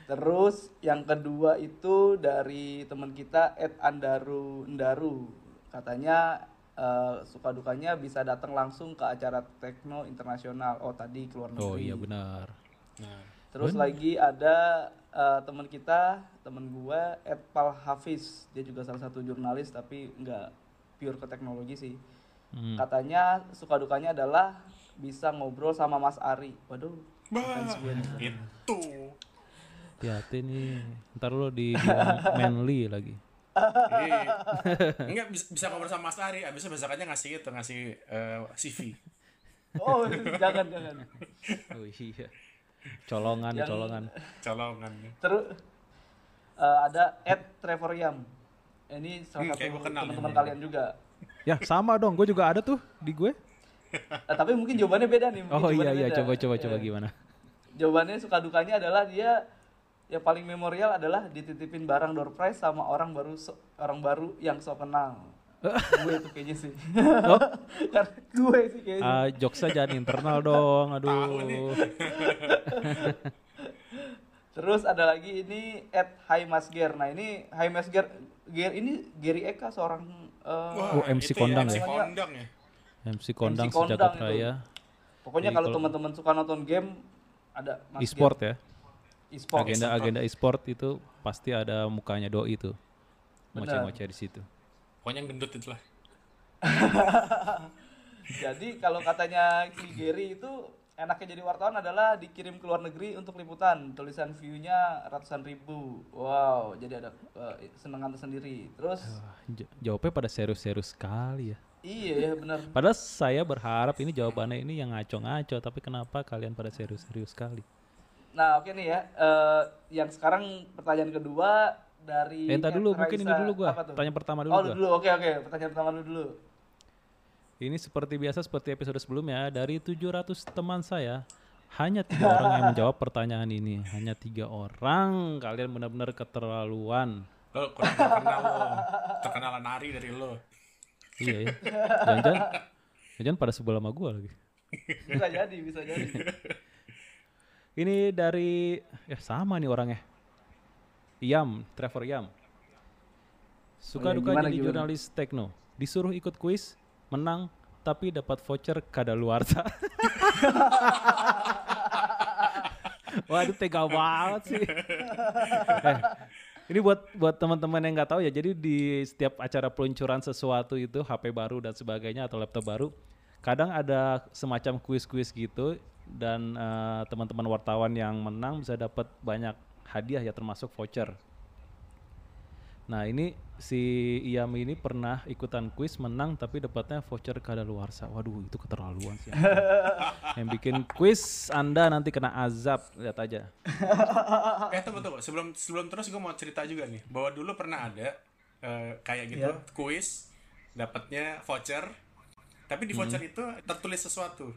Terus yang kedua itu dari teman kita Ed Andaru Ndaru. Katanya eh, suka dukanya bisa datang langsung ke acara tekno internasional. Oh tadi keluar negeri. Oh iya benar. Nah, Terus lagi ada eh, teman kita, teman gua Ed Pal Hafiz. Dia juga salah satu jurnalis tapi nggak pure ke teknologi sih. Hmm. Katanya suka dukanya adalah bisa ngobrol sama Mas Ari. Waduh. Bah, fans gue nih. itu. Hati-hati nih. Ntar lo dibilang manly lagi. Iya. Enggak bisa, bisa ngobrol sama Mas Ari, abisnya besokannya ngasih itu, ngasih eh, CV. Oh, jangan jangan. Oh iya. Colongan, Yang- colongan. Colongan. Terus eh, ada Ed Trevor Yam. Ini salah Hmm, satu kenal teman-teman kalian juga. Ya sama dong, gue juga ada tuh di gue. Eh, tapi mungkin jawabannya beda nih. mungkin Oh iya iya, beda. coba coba coba Iya. gimana? Jawabannya suka dukanya adalah dia yang paling memorial adalah dititipin barang door prize sama orang baru so- orang baru yang so kenal. gue tuh kayaknya sih. Oh. Karena gue sih kayaknya. Ah, jokesnya jangan internal dong, aduh. Terus ada lagi ini Ed Hai Mas Ger. Nah ini Hai Mas Ger, Ger ini Gary Eka seorang eh, Oh, MC itu kondang MC ya? kondang ya. MC kondang MC kondang sejagat itu. raya, Pokoknya Jadi kalau kalau- teman-teman suka nonton game ada Mas e-sport Ger. ya. E-sport. Agenda agenda e-sport itu pasti ada mukanya doi itu. Ngoceh-ngoceh di situ. Pokoknya yang gendut itulah. Jadi kalau katanya si Gary itu enaknya jadi wartawan adalah dikirim ke luar negeri untuk liputan. Tulisan view-nya ratusan ribu. Wow, jadi ada eh, senengan tersendiri. Terus j- jawabnya pada serius-serius sekali ya. iya ya benar. Padahal saya berharap ini jawabannya ini yang ngaco-ngaco, tapi kenapa kalian pada serius-serius sekali? Nah, oke nih ya. Eh, yang sekarang pertanyaan kedua dari Eh, entar dulu, Ed mungkin ini Raisa. dulu gua. Tanya pertama dulu Oh, gua. dulu. Oke, oke. Pertanyaan pertama dulu dulu. Ini seperti biasa seperti episode sebelumnya dari 700 teman saya hanya tiga orang yang menjawab pertanyaan ini. Hanya tiga orang. Kalian benar-benar keterlaluan. Lo kurang terkenal lo. Terkenal nari dari lo. iya ya. Jangan-jangan, jangan pada sebelah sama gua lagi. Bisa jadi, bisa jadi. Ini dari ya sama nih orangnya. Yam, Trevor Yam. Suka Oh ya, duka jadi gimana? jurnalis tekno. Disuruh ikut kuis, menang, tapi dapat voucher kadaluarsa. Waduh tega banget sih. Eh, ini buat buat teman-teman yang nggak tahu ya. Jadi di setiap acara peluncuran sesuatu itu HP baru dan sebagainya atau laptop baru, kadang ada semacam kuis-kuis gitu dan eh, teman-teman wartawan yang menang bisa dapat banyak hadiah ya termasuk voucher. Nah ini si Iam ini pernah ikutan kuis menang tapi dapatnya voucher kadaluarsa. Waduh itu keterlaluan sih. yang bikin kuis Anda nanti kena azab lihat aja. Eh tunggu tunggu. Sebelum sebelum terus gue mau cerita juga nih. Bahwa dulu pernah ada eh, kayak gitu Iya. kuis dapatnya voucher. Tapi di voucher itu tertulis sesuatu.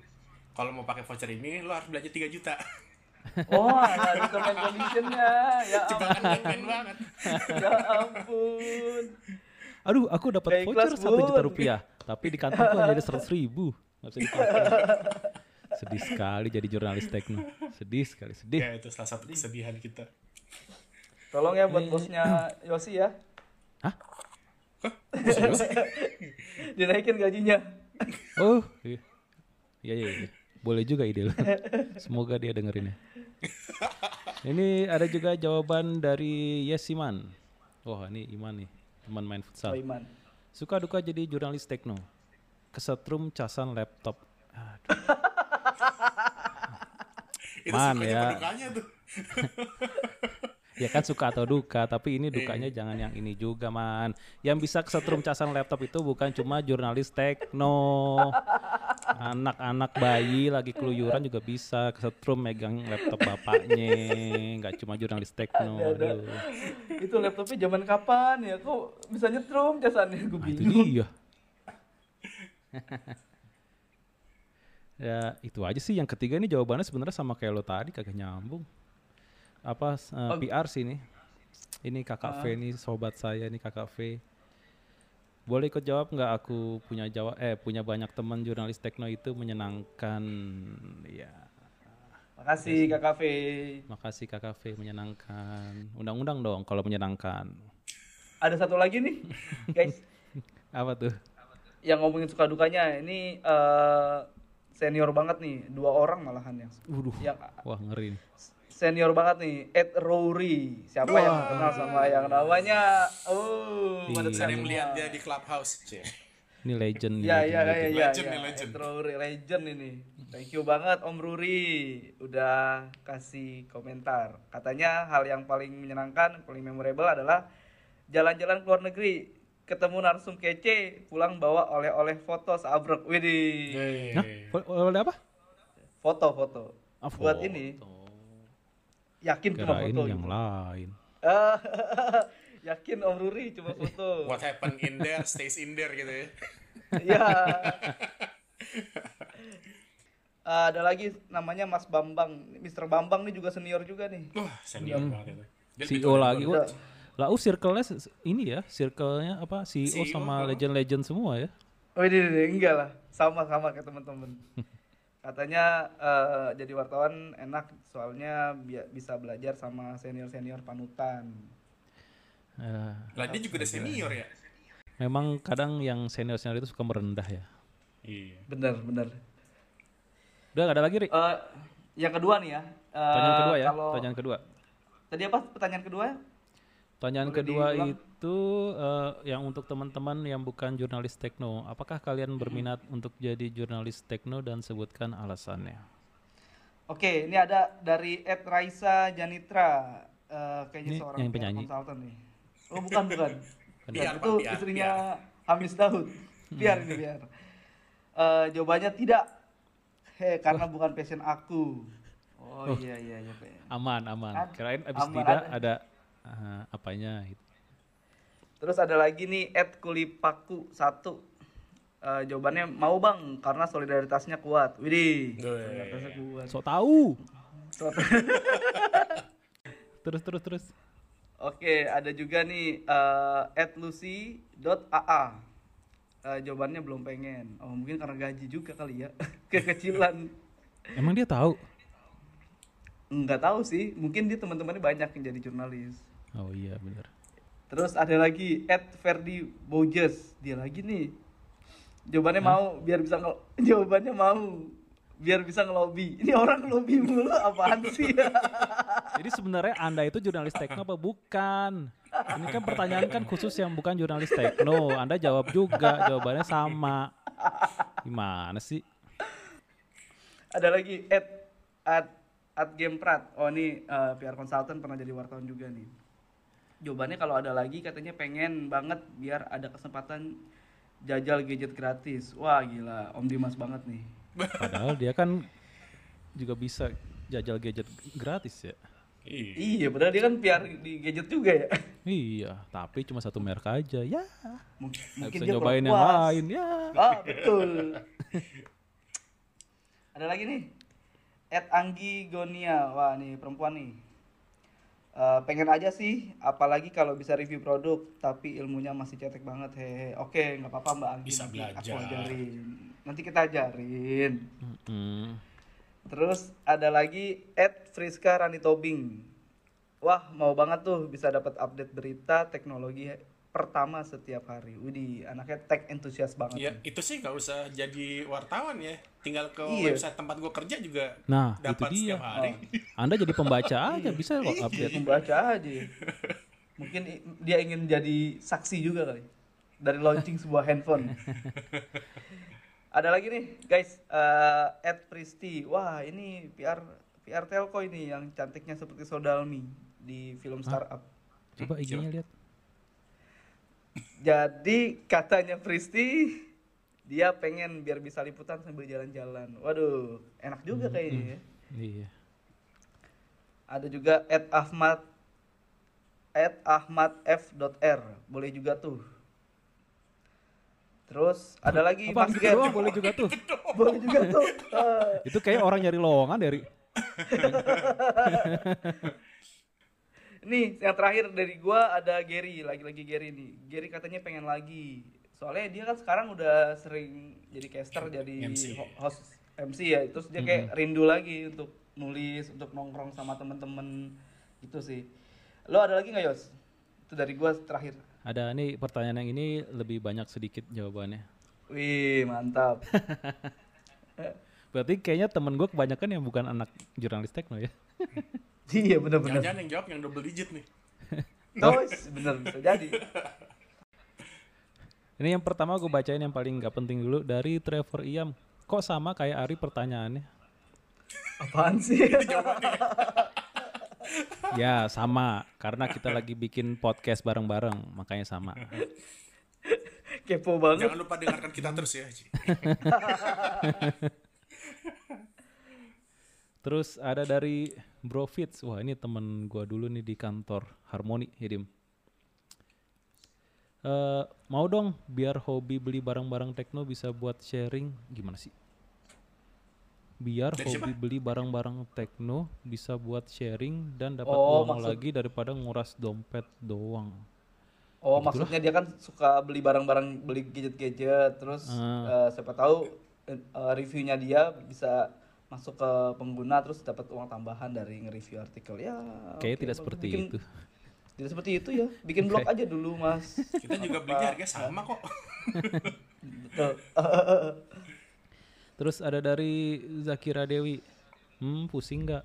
Kalau mau pakai voucher ini lo harus belanja 3 juta. Oh, ada term and condition-nya. Ya ampun. Banget. Ya ampun. Aduh aku dapat Gak voucher satu juta rupiah. Tapi di kantongku hanya ada seratus ribu. Nggak bisa dipakai. Sedih sekali jadi jurnalis tekno. Sedih sekali, sedih. Ya itu salah satu kesedihan kita. Tolong ya buat bosnya Yosi ya. Hah? Dinaikin gajinya. Oh, iya. Iya, iya, iya. Boleh juga ide lu. Semoga dia dengerin ya. Ini ada juga jawaban dari Yesiman. Wah, ini Iman nih, teman main Oh, futsal. Iman. Suka duka jadi jurnalis tekno. Kesetrum casan laptop. Aduh. Itu Man, ya. tuh. Ya kan suka atau duka, tapi ini dukanya jangan yang ini juga, man. Yang bisa kesetrum casan laptop itu bukan cuma jurnalis tekno. Anak-anak bayi lagi keluyuran juga bisa kesetrum megang laptop bapaknya. Nggak cuma jurnalis tekno. Aduh. Itu laptopnya zaman kapan ya? Kok bisa nyetrum jasannya? Gue Nah, itu bingung. dia. ya itu aja sih. Yang ketiga ini jawabannya sebenarnya sama kayak lo tadi kagak nyambung. Apa eh, Oh. PR sih ini? Ini kakak V nih sobat saya nih kakak V. Boleh ikut jawab nggak? Aku punya jawab. Eh punya banyak teman jurnalis tekno itu menyenangkan. Ya. Makasih Kak Kafe. Makasih KKV menyenangkan. Undang-undang dong kalau menyenangkan. Ada satu lagi nih, guys, Apa tuh? yang ngomongin suka dukanya. Ini eh, senior banget nih, dua orang malahan yang Waduh. yang Wah ngeri. nih. Senior banget nih, Ed Rory. Siapa yang nggak kenal sama yang namanya? Oh, Iya. pada Sering melihat dia di clubhouse, Cek. Ini legend nih. Ya, legend, ya, ya, legend. ya, Legend ya. nih, legend. Ed Rory legend ini. Thank you banget Om Ruri udah kasih komentar. Katanya hal yang paling menyenangkan, paling memorable adalah jalan-jalan ke luar negeri, ketemu narsum kece, pulang bawa oleh-oleh foto seabrek. Widih. Ol- Oleh apa? Foto-foto. Ah, Buat foto. ini yakin cuma Kirain foto yang gitu. lain. Yakin Om Ruri cuma foto. What happened in there stays in there gitu ya. Iya. ada lagi namanya Mas Bambang. Mr. Bambang nih juga senior juga nih. Wah, senior banget itu. CEO lagi. gua. Udah. Lah, oh circle-nya ini ya, circle-nya apa? CEO, CEO, sama legend-legend semua ya. Oh ini, ini, enggak lah, sama-sama kayak teman-teman. Katanya eh, jadi wartawan enak soalnya bi- bisa belajar sama senior-senior panutan. Eh, Lah dia juga udah senior ya. memang kadang yang senior-senior itu suka merendah ya. Iya. Bener, bener. Udah gak ada lagi, Ri? Eh, yang kedua nih ya. eh, Pertanyaan kedua ya, Kalau pertanyaan kedua. tadi apa pertanyaan kedua? Pertanyaan Boleh kedua diulang? itu eh, yang untuk teman-teman yang bukan jurnalis tekno, apakah kalian berminat untuk jadi jurnalis tekno dan sebutkan alasannya? Oke, ini ada dari Ed Raisa Janitra. Eh, kayaknya Ini seorang yang penyanyi. konsultan nih. Oh bukan bukan. Biar, Biar, itu biar, istrinya Hamis Daud. Biar ini biar. Eh, jawabannya tidak. He, karena bukan passion aku. Oh, iya iya iya. Pak. Aman, aman. Kirain abis aman, tidak ada. ada eh, apanya gitu. Terus ada lagi nih Ed Kulipaku satu. Eh, jawabannya mau bang karena solidaritasnya kuat. Widih. Wih. Solidaritasnya kuat. Sok tahu. So- Terus terus terus. Oke, ada juga nih eh @lucy.aa. Eh, jawabannya belum pengen. Oh, mungkin karena gaji juga kali ya. Kekecilan. Emang dia tahu? Enggak tahu sih, mungkin dia teman-temannya banyak yang jadi jurnalis. Oh iya benar. Terus ada lagi Ferdi Bojes, dia lagi nih. Jawabannya mau biar bisa ngel- jawabannya mau biar bisa ngelobi. Ini orang ngelobi mulu apaan sih? Jadi sebenarnya Anda itu jurnalis tekno apa bukan? Ini kan pertanyaan kan khusus yang bukan jurnalis tekno. Anda jawab juga, jawabannya sama. Gimana sih? ada lagi at at at game prat oh ini eh, PR consultant pernah jadi wartawan juga nih jawabannya kalau ada lagi katanya pengen banget biar ada kesempatan jajal gadget gratis. Wah gila. Om dimas banget nih. Padahal dia kan juga bisa jajal gadget gratis ya. Iya. iya padahal dia kan PR di gadget juga ya. Iya, tapi cuma satu merek aja. Ya, mungkin, mungkin bisa dia nyobain yang lain ya. ah betul. Ada lagi nih. At Anggi Gonia. Wah nih perempuan nih Eh, pengen aja sih apalagi kalau bisa review produk tapi ilmunya masih cetek banget hehe. Oke nggak apa-apa mbak Anggi. Bisa nanti belajar. aku ajarin. Nanti kita ajarin. Mm-mm. terus ada lagi at Friska Rani Tobing. Wah mau banget tuh bisa dapat update berita teknologi pertama setiap hari Widih anaknya tech enthusiast banget Ya, nih. itu sih nggak usah jadi wartawan ya. Tinggal ke Iya. website tempat gua kerja juga Nah, dapat itu dia. setiap hari. Anda jadi pembaca aja bisa kok Dia update. membaca aja. Mungkin dia ingin jadi saksi juga kali dari launching sebuah handphone. Ada lagi nih, guys, eh Ed Pristi. Wah, ini PR PR Telco ini yang cantiknya seperti Sodalmi di film startup. Coba IG-nya lihat. Jadi katanya Pristi dia pengen biar bisa liputan sambil jalan-jalan. Waduh, enak juga kayaknya ya. Iya. Ada juga at Ahmad at Ahmad F.R. Boleh juga tuh. Terus ada lagi Apa Mas gitu doang boleh juga tuh. Boleh juga tuh. Itu kayak orang nyari lowongan dari nih yang terakhir dari gua ada Gary, lagi-lagi Gary nih. Gary katanya pengen lagi soalnya dia kan sekarang udah sering jadi caster jadi MC. ho- host MC ya terus dia kayak rindu lagi untuk nulis untuk nongkrong sama temen-temen gitu sih lo ada lagi nggak Yos itu dari gua terakhir Ada nih pertanyaan yang ini lebih banyak sedikit jawabannya. wih mantap Berarti kayaknya temen gue kebanyakan yang bukan anak jurnalis tekno ya. iya bener-bener Jangan-jangan yang jawab yang double digit nih. Terus bener bisa jadi Ini yang pertama gue bacain yang paling nggak penting dulu dari Trevor Iam. Kok sama kayak Ari pertanyaannya? apaan sih ya sama, karena kita lagi bikin podcast bareng-bareng, makanya sama. kepo banget Jangan lupa dengarkan kita terus ya. Terus ada dari Bro Fits. Wah ini temen gua dulu nih di kantor Harmoni, ya Dim. Eh, mau dong biar hobi beli barang-barang tekno bisa buat sharing gimana sih? Biar Dari hobi beli barang-barang tekno bisa buat sharing dan dapat Oh, uang maksud- lagi daripada nguras dompet doang. Oh maksudnya dia kan suka beli barang-barang beli gadget-gadget terus Ah. eh, siapa tahu eh, reviewnya dia bisa masuk ke pengguna terus dapat uang tambahan dari nge-review artikel ya. Kayaknya oke, tidak seperti Bikin- itu. Tidak seperti itu ya. Bikin blog aja dulu mas. Kita juga belinya harga sama kok. Betul. Terus ada dari Zakira Dewi. Hmm, pusing nggak?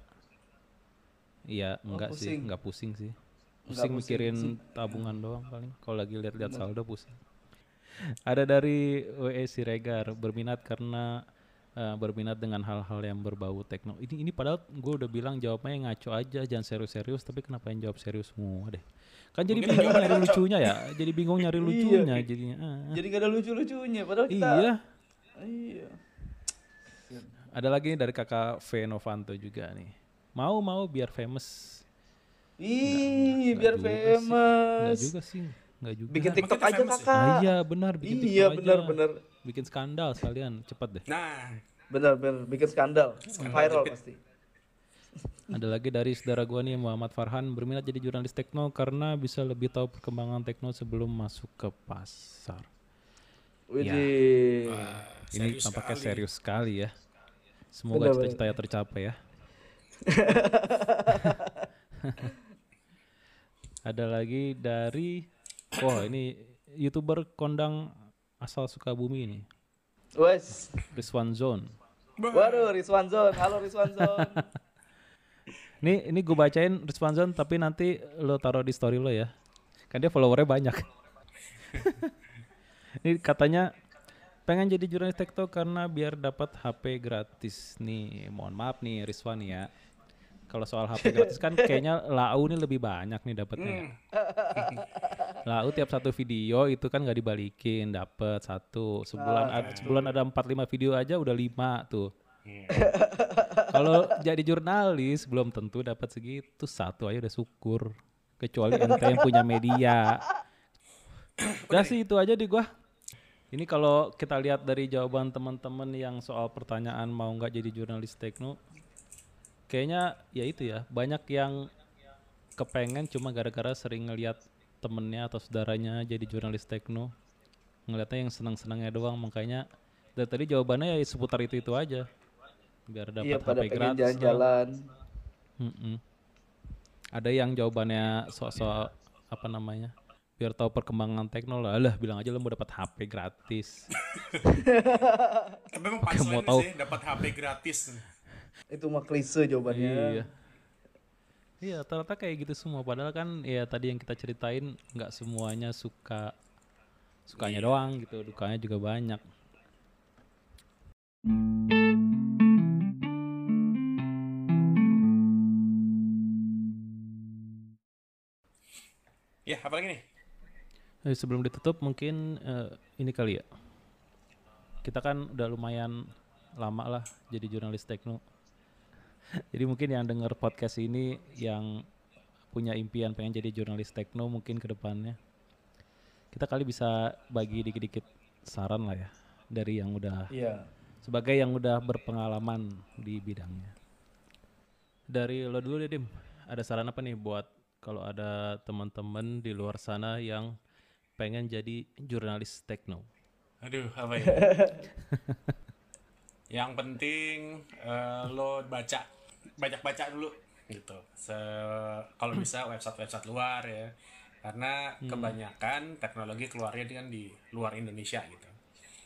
Iya, enggak sih, pusing. enggak pusing sih. Nggak Pusing pusing, mikirin tabungan doang paling. Kalau lagi lihat-lihat saldo pusing. Ada dari WE Siregar berminat karena eh, berminat dengan hal-hal yang berbau tekno. Ini ini padahal gue udah bilang jawabnya ngaco aja, jangan serius-serius. Tapi kenapa yang jawab serius semua deh? Kan jadi Mungkin bingung nyari lucunya ya. Jadi bingung nyari Iya, lucunya iya. jadinya. Ah. Jadi gak ada lucu-lucunya padahal kita. Iya. Iya. Ada lagi dari kakak V Novanto juga nih. Mau mau biar famous. Ih, biar Nggak juga sih. Enggak famous. juga sih. Enggak juga. Bikin Emang TikTok aja famous ya? kakak. Ah, iya benar bikin Iya TikTok benar aja. benar. Bikin skandal sekalian, cepet deh. Nah, Benar benar bikin skandal. Viral pasti. Ada lagi dari saudara gua nih Muhammad Farhan berminat jadi jurnalis tekno karena bisa lebih tahu perkembangan tekno sebelum masuk ke pasar. Widih. Ini serius tampaknya sekali. serius sekali ya. Semoga Benar, cita-citanya tercapai ya. Ada lagi dari Wah ini youtuber kondang asal Sukabumi ini Wes. Rizwan Zone. Waduh, Rizwan Zon. Halo Rizwan Zon. Ini ini gue bacain Rizwan Zone tapi nanti lo taruh di story lo ya. Kan dia followernya banyak. ini katanya pengen jadi jurnalis tektok karena biar dapat HP gratis nih. Mohon maaf nih Rizwan ya. Kalau soal HP gratis kan kayaknya Lau nih lebih banyak nih dapatnya. ya. Lau tiap satu video itu kan nggak dibalikin, dapat satu. Sebulan ada sebulan ada 4 5 video aja udah lima tuh. Kalau jadi jurnalis belum tentu dapat segitu, satu aja udah syukur. Kecuali ente yang punya media. Udah sih itu aja di gua. Ini kalau kita lihat dari jawaban teman-teman yang soal pertanyaan mau nggak jadi jurnalis tekno, kayaknya ya itu ya banyak yang kepengen cuma gara-gara sering ngelihat temennya atau saudaranya jadi jurnalis tekno ngeliatnya yang senang-senangnya doang makanya dari tadi jawabannya ya seputar itu itu aja biar dapat Iya pada HP pengen gratis lah. jalan-jalan. Mm-mm. ada yang jawabannya sok-sok apa namanya biar tahu perkembangan tekno lah Alah, bilang aja lo mau dapat HP gratis tapi emang Mau tahu. dapat HP gratis. Itu mah klise jawabannya. Iya. Iya, ternyata kayak gitu semua. Padahal kan ya tadi yang kita ceritain nggak semuanya suka sukanya doang gitu, dukanya juga banyak. Ya, apa lagi nih? Eh, sebelum ditutup mungkin eh, ini kali ya. Kita kan udah lumayan lama lah jadi jurnalis tekno. Jadi mungkin yang denger podcast ini yang punya impian pengen jadi jurnalis tekno mungkin ke depannya. Kita kali bisa bagi dikit-dikit saran lah ya dari yang udah Iya. sebagai yang udah berpengalaman di bidangnya. Dari lo dulu deh Dim, ada saran apa nih buat kalau ada teman-teman di luar sana yang pengen jadi jurnalis tekno? Aduh, apa ya? Yang penting eh, lo baca, banyak baca dulu gitu. Se kalau bisa website-website luar ya. Karena kebanyakan teknologi keluarnya kan di luar Indonesia gitu.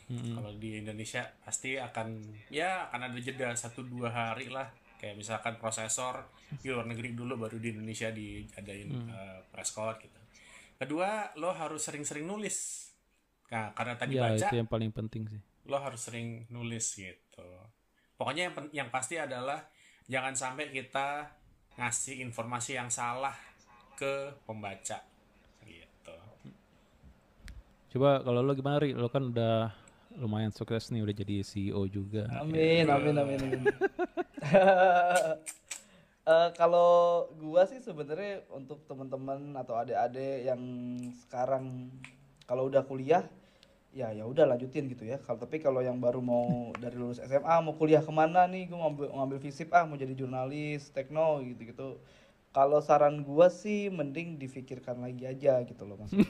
Kalau di Indonesia pasti akan ya akan ada jeda satu dua hari lah. Kayak misalkan prosesor di luar negeri dulu baru di Indonesia diadain eh, press code gitu. Kedua, lo harus sering-sering nulis. Nah, karena tadi Ya baca itu yang paling penting sih. lo harus sering nulis gitu. Pokoknya yang yang pasti adalah jangan sampai kita ngasih informasi yang salah ke pembaca gitu. Coba kalau lo gimana Ri? Lo kan udah lumayan sukses nih udah jadi CEO juga. Amin, amin, amin, amin. Eh, kalau gua sih sebenarnya untuk teman-teman atau adik-adik yang sekarang kalau udah kuliah ya ya udah lanjutin gitu ya. Kalau tapi kalau yang baru mau dari lulus SMA mau kuliah ke mana nih? Gua ngambil ngambil fisip ah mau jadi jurnalis, tekno gitu-gitu. Kalau saran gua sih mending difikirkan lagi aja gitu loh maksudnya.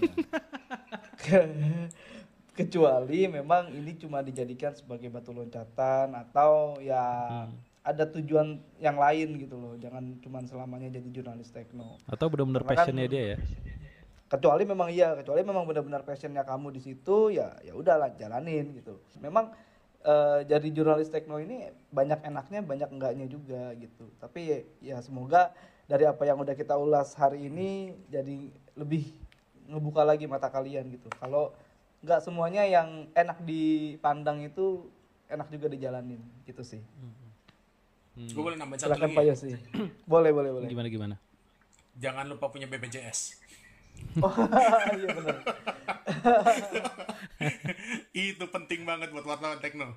kecuali memang ini cuma dijadikan sebagai batu loncatan atau ya ada tujuan yang lain gitu loh jangan cuma selamanya jadi jurnalis tekno Atau benar-benar kan- passionnya dia ya? Kecuali memang iya kecuali memang benar-benar passionnya kamu di situ ya ya udahlah jalanin gitu memang eh, jadi jurnalis tekno ini banyak enaknya banyak enggaknya juga gitu tapi ya semoga dari apa yang udah kita ulas hari ini jadi lebih ngebuka lagi mata kalian gitu kalau nggak semuanya yang enak dipandang itu enak juga dijalanin gitu sih Gue boleh nambahin satu lagi. Ya? Yosi boleh boleh boleh Gimana gimana? Jangan lupa punya BPJS. Oh iya benar Itu penting banget buat wartawan tekno.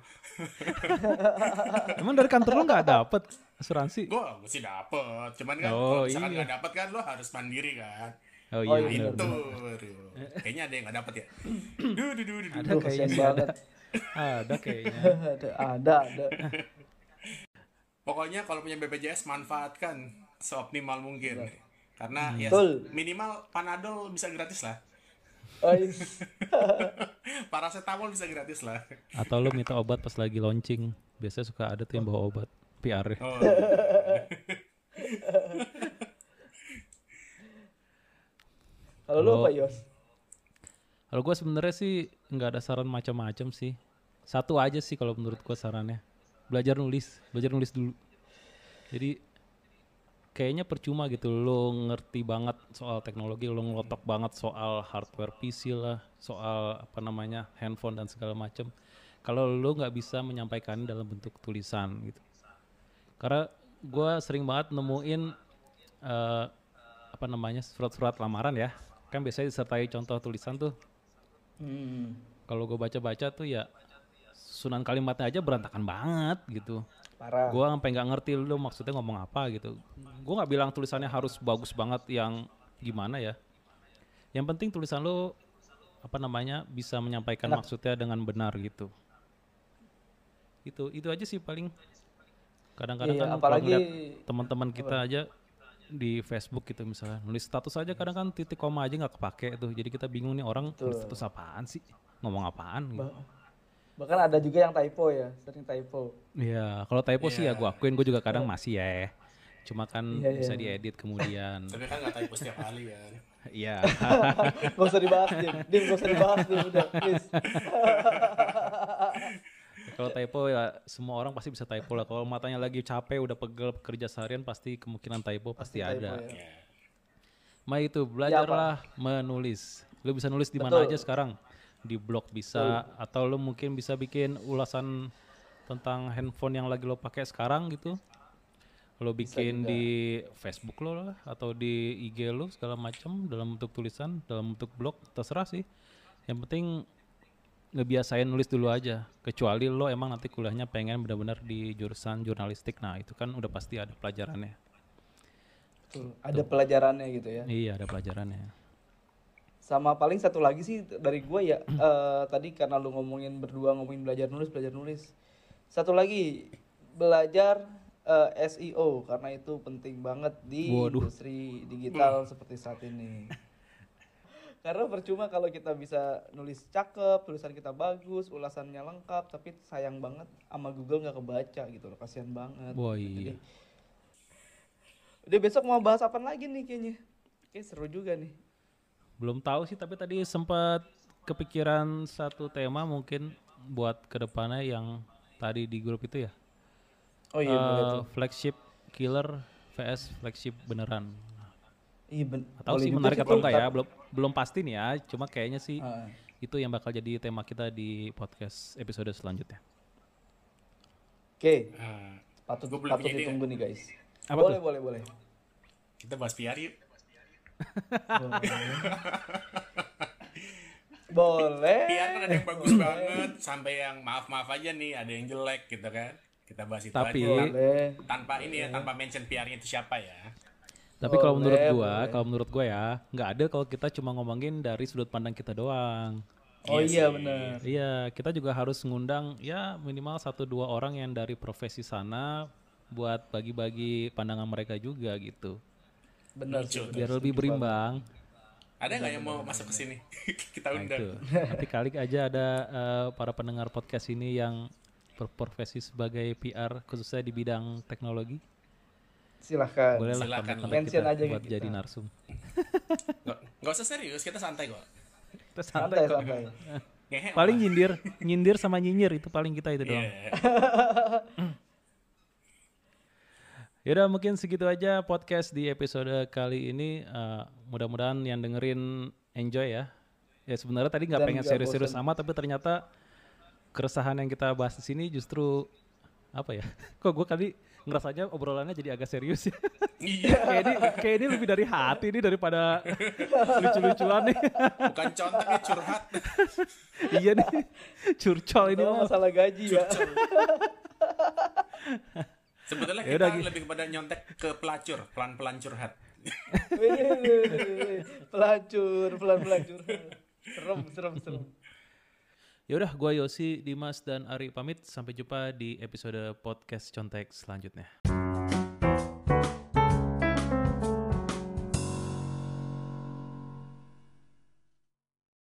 Emang dari kantor lo nggak dapet asuransi? Gue mesti dapet, cuman kan Oh, kalau misalkan iya. nggak dapet kan lo harus mandiri kan. Oh Oh, iya iya, benar. Itu, aduh. kayaknya ada yang nggak dapet ya. Duh, duh, duh, duh, duh. Ada kayaknya banget Ada kayaknya. ada ada ada Pokoknya kalau punya BPJS manfaatkan seoptimal mungkin. Karena ya Betul. minimal Panadol bisa gratis lah. Oh. Paracetamol bisa gratis lah. Atau lo minta obat pas lagi launching. Biasanya suka ada tuh yang bawa obat. PR -nya. Oh, Kalau lu apa Yos? Kalau gue sebenarnya sih nggak ada saran macam-macam sih. Satu aja sih kalau menurut gue sarannya. Belajar nulis, belajar nulis dulu. Jadi kayaknya percuma gitu lo ngerti banget soal teknologi, lo ngelotok banget soal hardware PC lah, soal apa namanya handphone dan segala macam. Kalau lo nggak bisa menyampaikan dalam bentuk tulisan gitu. Karena gue sering banget nemuin eh, apa namanya surat-surat lamaran ya. Kan biasanya disertai contoh tulisan tuh Hmm. kalau gue baca-baca tuh ya susunan kalimatnya aja berantakan banget gitu. Parah. Gue sampai nggak ngerti lu maksudnya ngomong apa gitu. Gue nggak bilang tulisannya harus bagus banget yang gimana ya. Yang penting tulisan lu apa namanya bisa menyampaikan maksudnya dengan benar gitu. Itu itu aja sih paling. Kadang-kadang Iya, kan kalau apalagi- teman-teman kita aja di Facebook gitu misalnya nulis status aja kadang kan titik koma aja nggak kepake tuh jadi kita bingung nih orang nulis status apaan sih ngomong apaan gitu. Bahkan ada juga yang typo ya, sering typo. Iya, kalau typo sih ya gue akuin gue juga kadang masih ya. Cuma kan Iya, bisa iya. diedit kemudian. tapi kan nggak typo setiap kali ya. Iya. Gak usah dibahas, Dim. Dim, gak usah dibahas, Dim. Udah, please. kalau typo ya semua orang pasti bisa typo lah. Kalau matanya lagi capek udah pegel kerja seharian pasti kemungkinan typo pasti, typo ada. ya. Ya. Ma itu belajarlah menulis. Lu bisa nulis di mana aja sekarang? Di blog bisa atau lu mungkin bisa bikin ulasan tentang handphone yang lagi lo pakai sekarang gitu. Lo bikin di Facebook lo lah atau di IG lo segala macam dalam bentuk tulisan, dalam bentuk blog terserah sih. Yang penting ngebiasain nulis dulu aja. Kecuali lo emang nanti kuliahnya pengen benar-benar di jurusan jurnalistik. Nah, itu kan udah pasti ada pelajarannya. Tuh, ada pelajarannya gitu ya. Iya, ada pelajarannya. Sama paling satu lagi sih dari gue ya, eh, tadi karena lu ngomongin berdua ngomongin belajar nulis, belajar nulis. Satu lagi, belajar eh, SEO karena itu penting banget di Waduh. industri digital seperti saat ini. Karena percuma kalau kita bisa nulis cakep, tulisan kita bagus, ulasannya lengkap, tapi sayang banget sama Google nggak kebaca gitu loh, kasihan banget. Wah, Gitu iya. Udah besok mau bahas apa lagi nih kayaknya? Kayak seru juga nih. Belum tahu sih tapi tadi sempat kepikiran satu tema mungkin buat ke depannya yang tadi di grup itu ya. Oh iya, Eh, tuh. flagship killer vs flagship beneran. Iya, ben- Atau sih menarik atau enggak ya? Belum belum pasti nih ya. Cuma kayaknya sih Ah, itu yang bakal jadi tema kita di podcast episode selanjutnya. Oke, patut Gua boleh patut ide ditunggu nih guys. Apa boleh, tuh? boleh, boleh. kita bahas PR yuk. boleh. PR kan ada yang bagus banget sampai yang maaf-maaf aja nih, ada yang jelek gitu kan. Kita bahas itu Tapi- aja. Boleh. tanpa ini ya, tanpa mention PR-nya itu siapa ya. Tapi kalau menurut Boleh, gua, boleh. kalau menurut gua ya, nggak ada kalau kita cuma ngomongin dari sudut pandang kita doang. Oh Iya iya benar. Iya, kita juga harus ngundang ya minimal satu dua orang yang dari profesi sana buat bagi-bagi pandangan mereka juga gitu. Benar sih. Biar lebih berimbang. Ada nggak yang mau masuk ke sini? Kita Nah, undang. itu. Nanti kali aja ada eh, para pendengar podcast ini yang berprofesi sebagai PR khususnya di bidang teknologi. Silahkan. Boleh lah Mention kita aja buat kita. jadi narsum. Nggak, nggak usah serius, kita santai kok. Kita Santai, santai kok. santai. Ngehe Paling nyindir, nyindir sama nyinyir itu paling kita itu doang. Yaudah mungkin segitu aja podcast di episode kali ini. Eh, mudah-mudahan yang dengerin enjoy ya. Ya sebenarnya tadi nggak Dan pengen serius-serius amat, tapi ternyata keresahan yang kita bahas di sini justru apa ya? Kok gue kali ngerasanya obrolannya jadi agak serius ya. Iya, kayak ini kayak ini lebih dari hati nih daripada lucu-lucuan nih. bukan contoh nih curhat. iya nih. Curcol ini masalah gaji ya. Sebetulnya Ya udah, kita Gi. lebih kepada nyontek ke pelacur, pelan-pelan curhat. Pelacur, pelan-pelan curhat. Serem, serem, serem. Yaudah, gua Yosi, Dimas, dan Ari pamit. Sampai jumpa di episode podcast Contek selanjutnya.